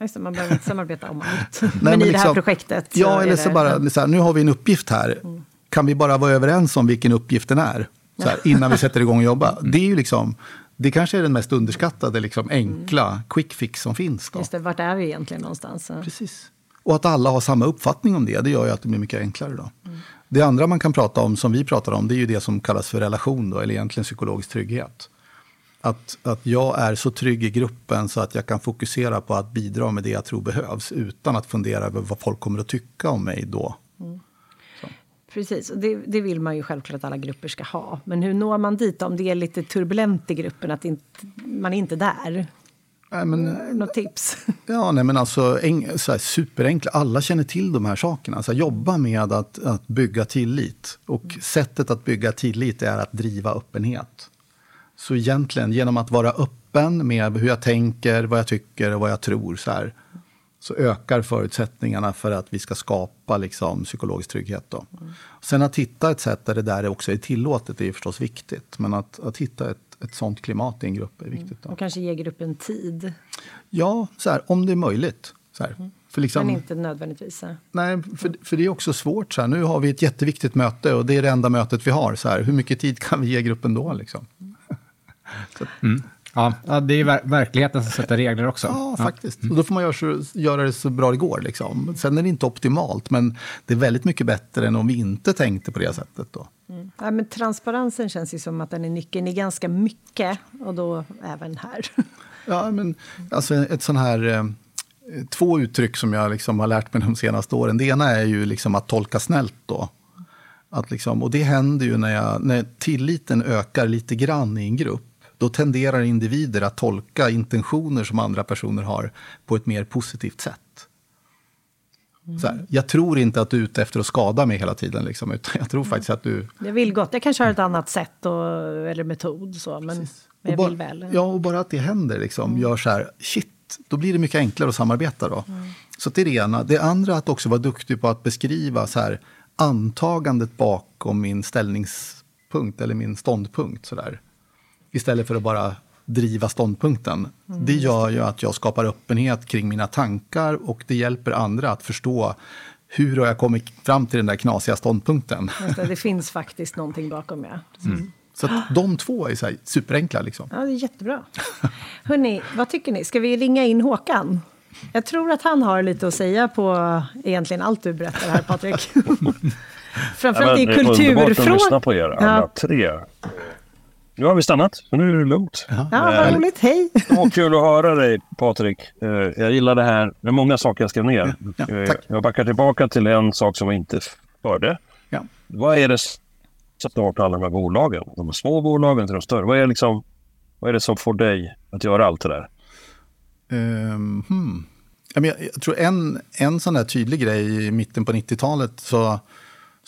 Just det, man behöver inte samarbeta om allt. men, men, i liksom, det här projektet? Ja, eller så det, bara, så här, nu har vi en uppgift här. Mm. Kan vi bara vara överens om vilken uppgift den är? Så här, innan vi sätter igång och jobba. Det är ju liksom, det kanske är den mest underskattade liksom, enkla mm. quick fix som finns. Då. Just det, vart är vi egentligen någonstans? Precis. Och att alla har samma uppfattning om det, det gör ju att det blir mycket enklare. Då. Mm. Det andra man kan prata om, som vi pratar om, det är ju det som kallas för relation, då, eller egentligen psykologisk trygghet. Att, att jag är så trygg i gruppen så att jag kan fokusera på att bidra med det jag tror behövs utan att fundera över vad folk kommer att tycka om mig då. Mm. Precis, och det, det, vill man ju självklart att alla grupper ska ha. Men hur når man dit om det är lite turbulent i gruppen, att inte, man är inte där? Nej, men, Något tips? Ja, nej, men alltså en, så här, superenkla. Alla känner till de här sakerna. Så här, jobba med att, att bygga tillit. Och mm. sättet att bygga tillit är att driva öppenhet. Så egentligen, genom att vara öppen med hur jag tänker, vad jag tycker och vad jag tror, så, här, så ökar förutsättningarna för att vi ska skapa liksom, psykologisk trygghet. Då. Mm. Sen att hitta ett sätt där det där också är tillåtet är förstås viktigt. Men att, att hitta ett, ett sånt klimat i en grupp är viktigt. Då. Och kanske ge gruppen tid? Ja, så här, om det är möjligt. Så mm. liksom, Men inte nödvändigtvis? Nej, för, för det är också svårt. Så här, nu har vi ett jätteviktigt möte och det är det enda mötet vi har. Så här, hur mycket tid kan vi ge gruppen då? Liksom? Mm. Mm. Ja, det är ver verkligheten som sätter regler också. Ja, faktiskt. Ja. Och då får man göra, så, göra det så bra det går. Liksom. Sen är det inte optimalt, men det är väldigt mycket bättre än om vi inte tänkte på det sättet. Då. Mm. Ja, men transparensen känns ju som att den är nyckeln i ganska mycket, och då även här. Ja, men alltså ett sån här... Eh, två uttryck som jag liksom har lärt mig de senaste åren. Det ena är ju liksom att tolka snällt. Då. Att liksom, och det händer ju när, jag, när tilliten ökar lite grann i en grupp då tenderar individer att tolka intentioner som andra personer har på ett mer positivt sätt. Här, jag tror inte att du är ute efter att skada mig hela tiden. Liksom, utan jag tror mm. faktiskt att du... Jag vill gott. Jag kanske har ett annat sätt och, eller metod. Så, men, men jag bara, vill väl. Ja, och bara att det händer liksom, mm. gör så här, shit, då blir det mycket enklare att samarbeta. Då. Mm. Så det är det ena. Det andra att också vara duktig på att beskriva så här, antagandet bakom min ställningspunkt eller min ståndpunkt. Så där. Istället för att bara driva ståndpunkten. Mm. Det gör ju att jag skapar öppenhet kring mina tankar och det hjälper andra att förstå hur har jag kommit fram till den där knasiga ståndpunkten. Det, det, finns faktiskt någonting bakom, ja. Mm. Så att de två är så superenkla. Liksom. Ja, det är jättebra. Hörni, vad tycker ni? Ska vi ringa in Håkan? Jag tror att han har lite att säga på egentligen allt du berättar här, Patrik. Framförallt ja, i kulturfrågor. Det är underbart att lyssna på er alla ja. tre. Nu har vi stannat, så nu är det lugnt. Ja, ja vad eh, roligt. Hej! Så kul att höra dig, Patrik. Eh, jag gillar det här. Det är många saker jag skrev ner. Ja, eh, jag backar tillbaka till en sak som jag inte hörde. Ja. Vad är det som startar alla de här bolagen? De små bolagen till de större. Vad är, liksom, vad är det som får dig att göra allt det där? Um, hmm. jag, jag tror en, en sån där tydlig grej i mitten på 90-talet så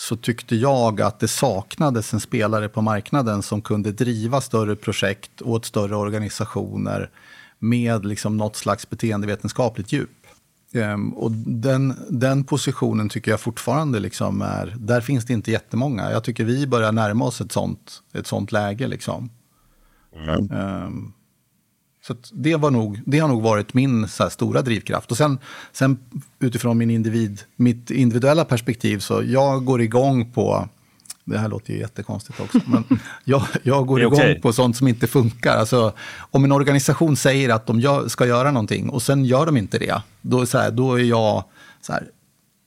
så tyckte jag att det saknades en spelare på marknaden som kunde driva större projekt åt större organisationer med liksom något slags beteendevetenskapligt djup. Um, och den, den positionen tycker jag fortfarande liksom är, där finns det inte jättemånga. Jag tycker vi börjar närma oss ett sånt, ett sånt läge. Liksom. Mm. Um, så det, var nog, det har nog varit min så stora drivkraft. Och sen, sen utifrån min individ, mitt individuella perspektiv, så jag går igång på det här låter ju jättekonstigt också, men jag, jag går igång okay. på sånt som inte funkar. Alltså, om en organisation säger att de gör, ska göra någonting och sen gör de inte det, då, så här, då är jag, så här,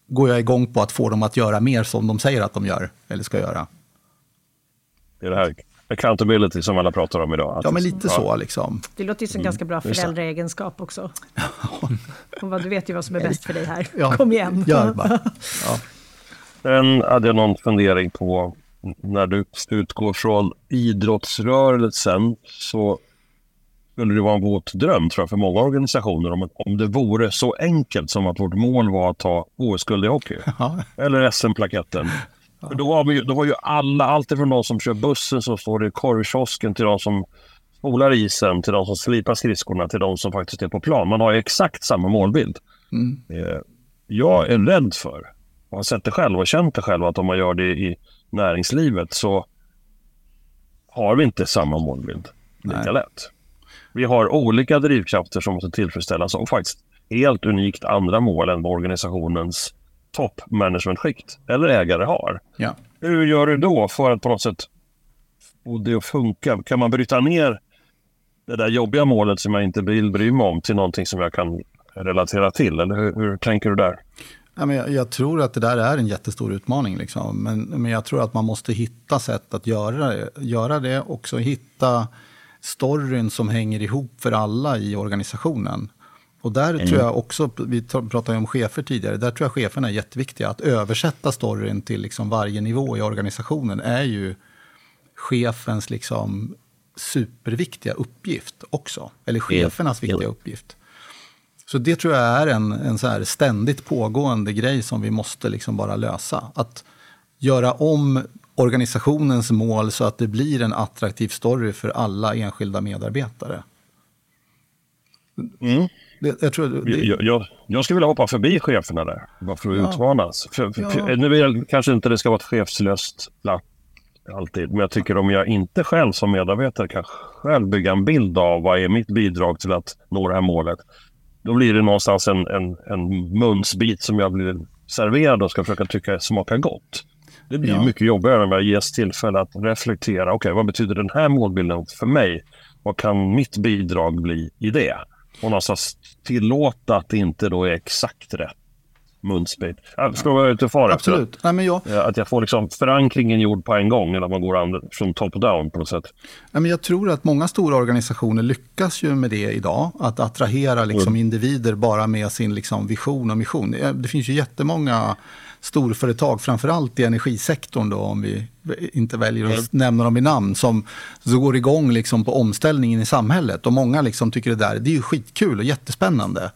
går jag igång på att få dem att göra mer som de säger att de gör eller ska göra. Det är det här accountability som alla pratar om idag. Ja, men lite ja. så liksom. Det låter ju som en ganska bra mm. föräldraegenskap också. och du vet ju vad som är bäst för dig här. Ja, Kom igen. Gör bara. Ja. Sen hade jag någon fundering på när du utgår från idrottsrörelsen så skulle det vara en våt dröm tror jag, för många organisationer om, om det vore så enkelt som att vårt mål var att ta OS-guld i hockey. Ja. Eller SM-plaketten. För då, har vi, då var ju alla, alltifrån de som kör bussen som står i korvkiosken till de som spolar isen, till de som slipar skridskorna, till de som faktiskt är på plan. Man har ju exakt samma målbild. Mm. Eh, jag är rädd för, och har sett det själv och känt det själv, att om man gör det i näringslivet så har vi inte samma målbild lika Nej. lätt. Vi har olika drivkrafter som måste tillfredsställas och faktiskt helt unikt andra mål än organisationens toppmanagementskikt eller ägare har. Ja. Hur gör du då för att på något sätt få det att funka? Kan man bryta ner det där jobbiga målet som jag inte vill bry mig om till någonting som jag kan relatera till? Eller hur, hur tänker du där? Ja, men jag, jag, tror att det där är en jättestor utmaning. Liksom. Men, men jag tror att man måste hitta sätt att göra det. Göra det också hitta storyn som hänger ihop för alla i organisationen. Och där mm. tror jag också, vi pratade ju om chefer tidigare, där tror jag cheferna är jätteviktiga. Att översätta storyn till liksom varje nivå i organisationen är ju chefens liksom superviktiga uppgift också. Eller chefernas viktiga uppgift. Så det tror jag är en, en så här ständigt pågående grej som vi måste liksom bara lösa. Att göra om organisationens mål så att det blir en attraktiv story för alla enskilda medarbetare. Mm. Det, jag, tror det... jag, jag, jag, skulle vilja hoppa förbi cheferna där, bara för att ja. utmanas. För, för, ja. Nu vill, kanske inte det ska vara ett chefslöst plats alltid, men jag tycker om jag inte själv som medarbetare kan själv bygga en bild av vad är mitt bidrag till att nå det här målet. Då blir det någonstans en, en, en munsbit som jag blir serverad och ska försöka tycka smakar gott. Det blir ja. mycket jobbigare när jag ges tillfälle att reflektera. Okej, okay, vad betyder den här målbilden för mig? Vad kan mitt bidrag bli i det? Och någonstans tillåta att det inte då är exakt rätt munsbit. Jag förstår vad jag är ute far Absolut. Nej, men jag... Att jag får liksom förankringen gjord på en gång, eller att man går från top down på något sätt. Nej, men jag tror att många stora organisationer lyckas ju med det idag. Att attrahera liksom mm. individer bara med sin liksom vision och mission. Det finns ju jättemånga storföretag, framförallt i energisektorn då, om vi inte väljer att mm. nämna dem i namn, som, går igång liksom på omställningen i samhället. Och många liksom tycker det där det är ju skitkul och jättespännande.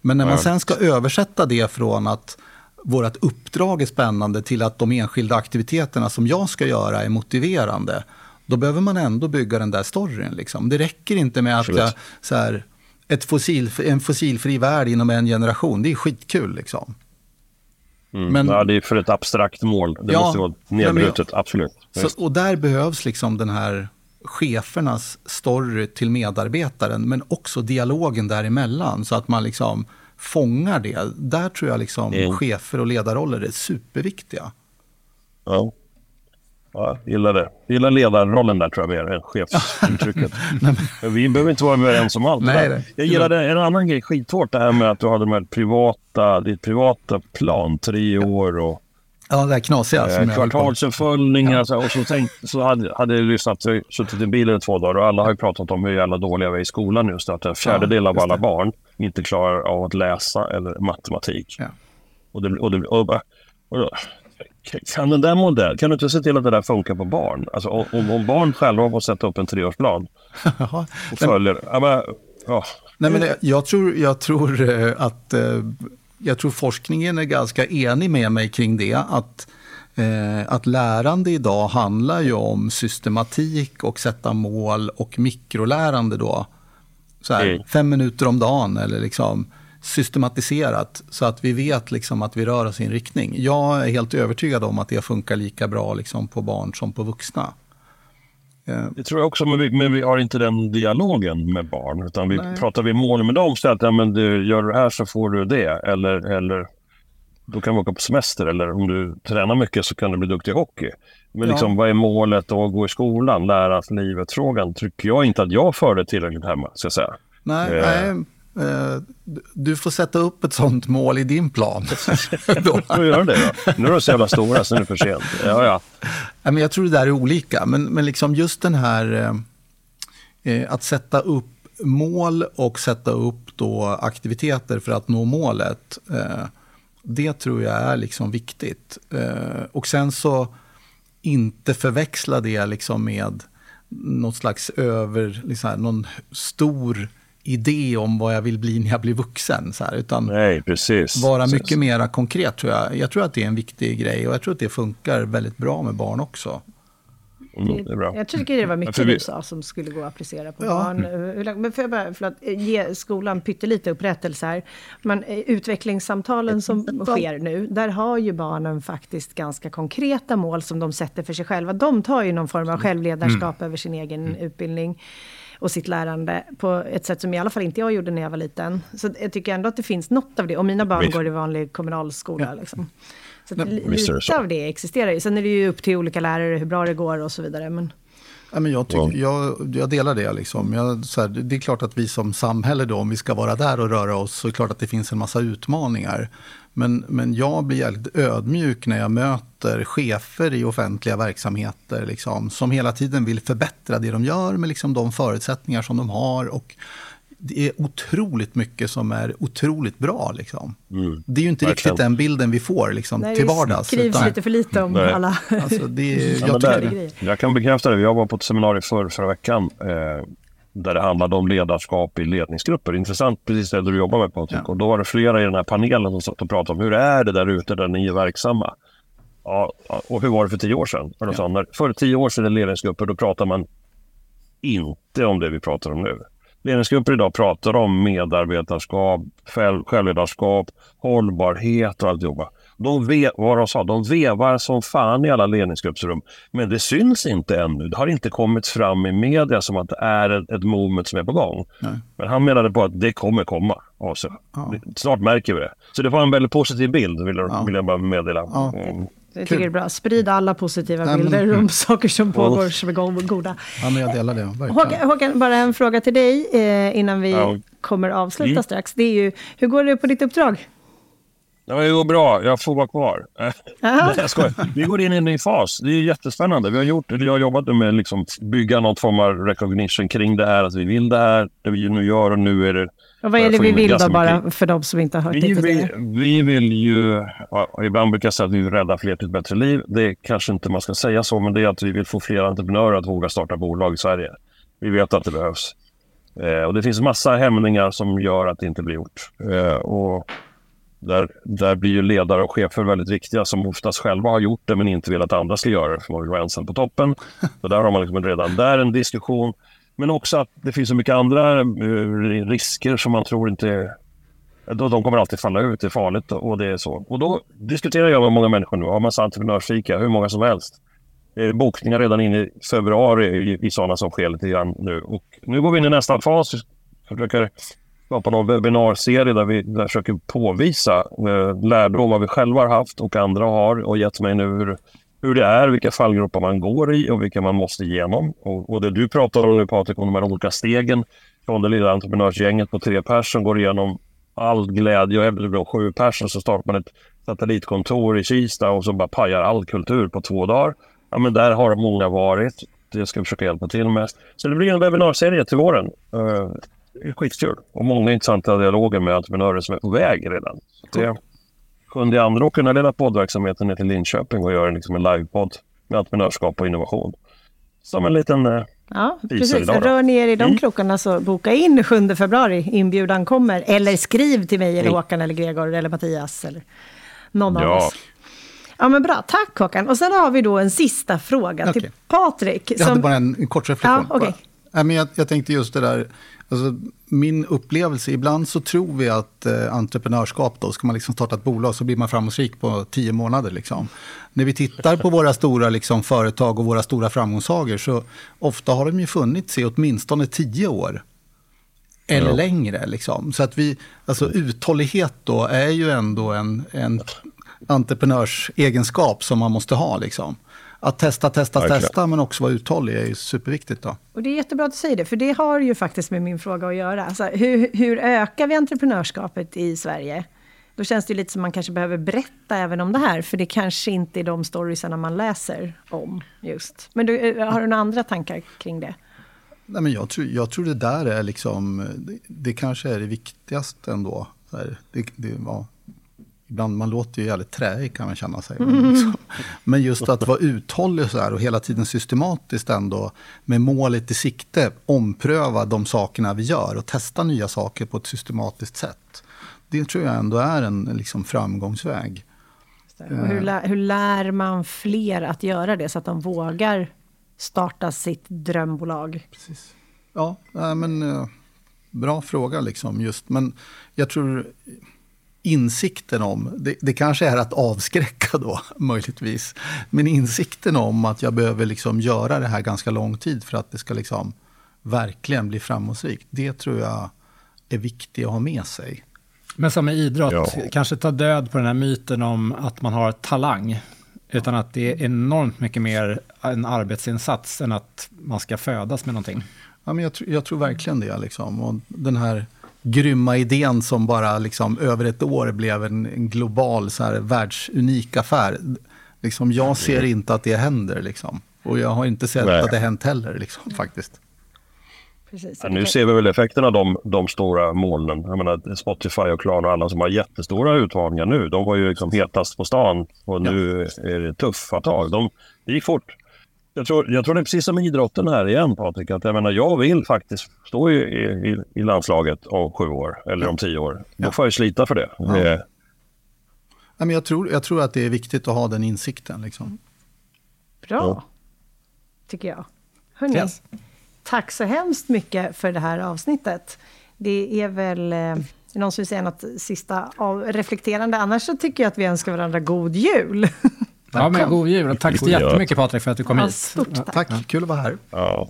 Men när man sen ska översätta det från att vårt uppdrag är spännande till att de enskilda aktiviteterna som jag ska göra är motiverande, då behöver man ändå bygga den där storyn. Liksom. Det räcker inte med att jag, så här, ett fossil, en fossilfri värld inom en generation, det är skitkul. Liksom. Mm. Men, ja, det är för ett abstrakt mål. Det ja, måste vara nedbrutet, absolut. Så, och där behövs liksom den här chefernas story till medarbetaren, men också dialogen däremellan, så att man liksom fångar det. Där tror jag liksom mm. chefer och ledarroller är superviktiga. Ja. Ja, gillar det. Gillar ledarrollen där tror jag mer än chefsuttrycket. vi behöver inte vara överens om allt. Nej, det. Jag gillade en annan grej skithårt, det här med att du hade med privata, ditt privata plan, tre år och Ja, det här knasiga. Eh, kvartalsuppföljningar ja. och så, tänkt, så hade, hade jag lyssnat, suttit i bilen i två dagar och alla har ju pratat om hur jävla dåliga vi är i skolan just. Att en fjärdedel ja, av alla barn inte klarar av att läsa eller matematik. Ja. Och det, och det, och, och, och, kan den där modellen, kan du inte se till att det där funkar på barn? Alltså om, om barn själva får sätta upp en treårsplan och följer... Ja, men, ja. Nej, men jag tror, jag tror eh, att eh, jag tror forskningen är ganska enig med mig kring det. Att, eh, att lärande idag handlar ju om systematik och sätta mål och mikrolärande då. Så här, mm. Fem minuter om dagen eller liksom systematiserat så att vi vet liksom att vi rör oss i en riktning. Jag är helt övertygad om att det funkar lika bra liksom på barn som på vuxna. Eh, det tror jag också, men vi, men vi har inte den dialogen med barn. Utan vi Nej. pratar vi mål med dem så att ja, men du, gör du det här så får du det. Eller, eller då kan vi åka på semester. Eller om du tränar mycket så kan du bli duktig i hockey. Men ja. liksom, vad är målet att gå i skolan? Lära livet-frågan tycker jag inte att jag förde tillräckligt hemma. Ska jag säga. Nej, eh. nej du får sätta upp ett sånt mål i din plan. då. då gör det då. Nu är de så jävla stora så nu är det för sent. Ja, ja. Men jag tror det där är olika. Men, men liksom just den här eh, eh, att sätta upp mål och sätta upp då aktiviteter för att nå målet. Eh, det tror jag är liksom viktigt. Eh, och sen så inte förväxla det liksom med något slags över, liksom någon stor idé om vad jag vill bli när jag blir vuxen. Så här, utan Nej, precis. vara precis. mycket mer konkret tror jag. Jag tror att det är en viktig grej och jag tror att det funkar väldigt bra med barn också. Mm, det är bra. Jag tycker det var mycket vi... du sa som skulle gå att applicera på ja. barn. Men för, jag bara, för att ge skolan pyttelite upprättelse här. Men eh, utvecklingssamtalen som sker nu, där har ju barnen faktiskt ganska konkreta mål som de sätter för sig själva. De tar ju någon form av självledarskap mm. över sin egen mm. utbildning och sitt lärande på ett sätt som i alla fall inte jag gjorde när jag var liten. Så jag tycker ändå att det finns något av det. Och mina barn Visst. går i vanlig kommunalskola. Ja. Liksom. Så att lite så. av det existerar ju. Sen är det ju upp till olika lärare hur bra det går och så vidare. Men... Ja, men jag, tycker, jag, jag delar det. Liksom. Jag, så här, det är klart att vi som samhälle, då, om vi ska vara där och röra oss, så är det klart att det finns en massa utmaningar. Men, men jag blir väldigt ödmjuk när jag möter chefer i offentliga verksamheter liksom, som hela tiden vill förbättra det de gör med liksom, de förutsättningar som de har. Och det är otroligt mycket som är otroligt bra. Liksom. Mm. Det är ju inte Verkligen. riktigt den bilden vi får liksom, Nej, till vardags. Det skrivs utan, lite för lite om Nej. alla. Alltså, det, jag, ja, där, jag kan bekräfta det. Jag var på ett seminarium för, förra veckan. Eh, där det handlade om ledarskap i ledningsgrupper. Intressant, precis det du jobbar med Patrik. Ja. Och då var det flera i den här panelen som satt och pratade om hur är det där ute där ni är verksamma? Ja, och hur var det för tio år sedan? Ja. Sa, för tio år sedan i ledningsgrupper då pratar man inte om det vi pratar om nu. Ledningsgrupper idag pratar om medarbetarskap, själv, självledarskap, hållbarhet och alltihopa. De, ve vad de, sa, de vevar som fan i alla ledningsgruppsrum. Men det syns inte ännu. Det har inte kommit fram i media som att det är ett, ett movement som är på gång. Nej. Men han menade på att det kommer komma. Alltså, ja. Snart märker vi det. Så det var en väldigt positiv bild, vill jag, ja. vill jag bara meddela. Ja. Mm. Jag tycker det är bra. Sprida alla positiva Nej, bilder men... om saker som pågår som är goda. Ja, men jag delar det. Håkan, Håkan, bara en fråga till dig eh, innan vi ja. kommer avsluta mm. strax. Det är ju, hur går det på ditt uppdrag? Ja, det går bra. Jag får vara kvar. Nej, jag skojar. Vi går in i en ny fas. Det är jättespännande. Vi har, gjort, jag har jobbat med att liksom bygga någon form av recognition kring det här. Att vi vill det här, det vi nu gör och nu är det... Och vad är det vi vill då, bara för de som inte har hört vi det vill, vi vill ju... Ja, ibland brukar jag säga att vi vill rädda fler till ett bättre liv. Det kanske inte man ska säga så, men det är att vi vill få fler entreprenörer att våga starta bolag i Sverige. Vi vet att det behövs. Eh, och det finns massa hämningar som gör att det inte blir gjort. Eh, och där, där blir ju ledare och chefer väldigt viktiga som oftast själva har gjort det men inte vill att andra ska göra det för man vill vara ensam på toppen. Så där har man liksom redan där en diskussion. Men också att det finns så mycket andra eh, risker som man tror inte... Då, de kommer alltid falla ut, det är farligt och det är så. Och då diskuterar jag med många människor nu, har massa entreprenörsfika, hur många som helst. Eh, bokningar redan in i februari i, i sådana som sker lite grann nu. Och nu går vi in i nästa fas. Försöker skapa någon webbinarserie där vi där försöker påvisa eh, lärdomar vi själva har haft och andra har och gett mig nu hur, hur det är, vilka fallgropar man går i och vilka man måste igenom. Och, och det du pratar om nu Patrik, om de här olika stegen från det lilla entreprenörsgänget på tre personer som går igenom all glädje och även då sju personer så startar man ett satellitkontor i Kista och så bara pajar all kultur på två dagar. Ja, men där har många varit. Det ska vi försöka hjälpa till med. Så det blir en webbinarserie till våren. Eh, det är skitkul och många intressanta dialoger med entreprenörer som är på väg redan. Så det, sjunde andra åker den här lilla poddverksamheten ner till Linköping och gör liksom en livepodd med entreprenörskap och innovation. Som en liten eh, Ja, precis. Idag Rör ni er i de mm. krokarna så boka in 7 februari, inbjudan kommer. Eller skriv till mig, eller mm. Håkan, eller Gregor, eller Mattias, eller någon ja. av oss. Ja, men bra. Tack Håkan. Och sen har vi då en sista fråga okay. till Patrik. Jag hade bara en, en kort reflektion. Ja, okay. Men jag, jag tänkte just det där, alltså, min upplevelse, ibland så tror vi att eh, entreprenörskap, då ska man liksom starta ett bolag så blir man framgångsrik på tio månader. Liksom. När vi tittar på våra stora liksom, företag och våra stora framgångssagor så ofta har de ju funnits i åtminstone tio år. Eller ja. längre. Liksom. Så att vi, alltså uthållighet då är ju ändå en, en entreprenörsegenskap som man måste ha. Liksom att testa, testa, Verkligen. testa men också vara uthållig är ju superviktigt. Då. Och det är jättebra att du säger det, för det har ju faktiskt med min fråga att göra. Alltså, hur, hur ökar vi entreprenörskapet i Sverige? Då känns det lite som man kanske behöver berätta även om det här, för det kanske inte är de storiesarna man läser om just. Men du, eh, har du några andra tankar kring det? Nej, men jag, tror, jag tror det där är liksom, det, det kanske är det viktigaste ändå. Det, det, ja, ibland man låter ju jävligt träig kan man känna sig. Mm. Liksom. Men just att vara uthållig så här och hela tiden systematiskt ändå med målet i sikte ompröva de sakerna vi gör och testa nya saker på ett systematiskt sätt. Det tror jag ändå är en liksom, framgångsväg. Hur lär, hur lär man fler att göra det så att de vågar starta sitt drömbolag? Precis. Ja, men eh, bra fråga liksom just. Men jag tror insikten om, det, det, kanske är att avskräcka då möjligtvis, men insikten om att jag behöver liksom göra det här ganska lång tid för att det ska liksom verkligen bli framgångsrikt, det tror jag är viktigt att ha med sig. Men som med idrott, ja. kanske ta död på den här myten om att man har talang. Utan att det är enormt mycket mer en arbetsinsats än att man ska födas med någonting. Ja, men jag, jag tror verkligen det. Liksom. Och den här grymma idén som bara liksom över ett år blev en, en global så här, världsunik affär. Liksom, jag ser inte att det händer. Liksom. Och jag har inte sett Nej. att det hänt heller liksom, faktiskt. Precis, ja, nu ser vi väl effekterna av de, de stora molnen. Jag menar, Spotify och Klarna och alla som har jättestora utmaningar nu. De var ju liksom hetast på stan och nu ja. är det tuffa tag. De, det gick fort. Jag tror, jag tror det är precis som idrotten här igen Patrik. Att jag, menar, jag vill faktiskt stå i, i, i landslaget om sju år eller ja. om tio år. Då ja. får jag slita för det. Ja. det ja, men jag, tror, jag tror att det är viktigt att ha den insikten. Liksom. Bra, tycker jag. Hörrni, yes. tack så hemskt mycket för det här avsnittet. Det är väl... Eh, någon som vill säga något sista reflekterande? Annars så tycker jag att vi önskar varandra god jul. Ja, men god jul och tack så jättemycket Patrik för att du kom ja, hit. Stort tack. tack. kul att vara här. Ja.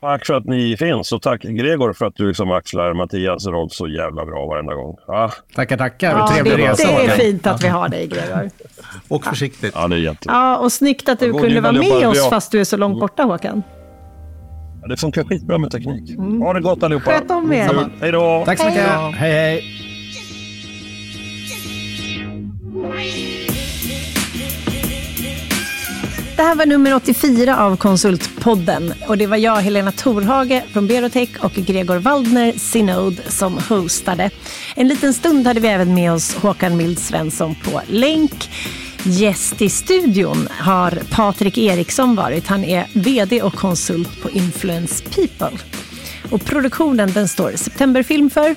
Tack för att ni finns och tack Gregor för att du liksom axlar Mattias roll så jävla bra varenda gång. Ja. Tackar, tackar. Ja, trevlig det, resa. Det är fint att vi har dig Gregor. och försiktigt. Ja, det är jättebra. Ja, och snyggt att du ja, kunde vara med oss fast du är så långt borta Håkan. Ja, det funkar skitbra med teknik. Mm. Ha det gott allihopa. Sköt om er. Hej då. Tack så mycket. Hej, hej. Det här var nummer 84 av Konsultpodden. Och det var jag, Helena Torhage från Berotech och Gregor Waldner, Synod, som hostade. En liten stund hade vi även med oss Håkan Mild Svensson på länk. Gäst i studion har Patrik Eriksson varit. Han är VD och konsult på Influence People. Och produktionen den står Septemberfilm för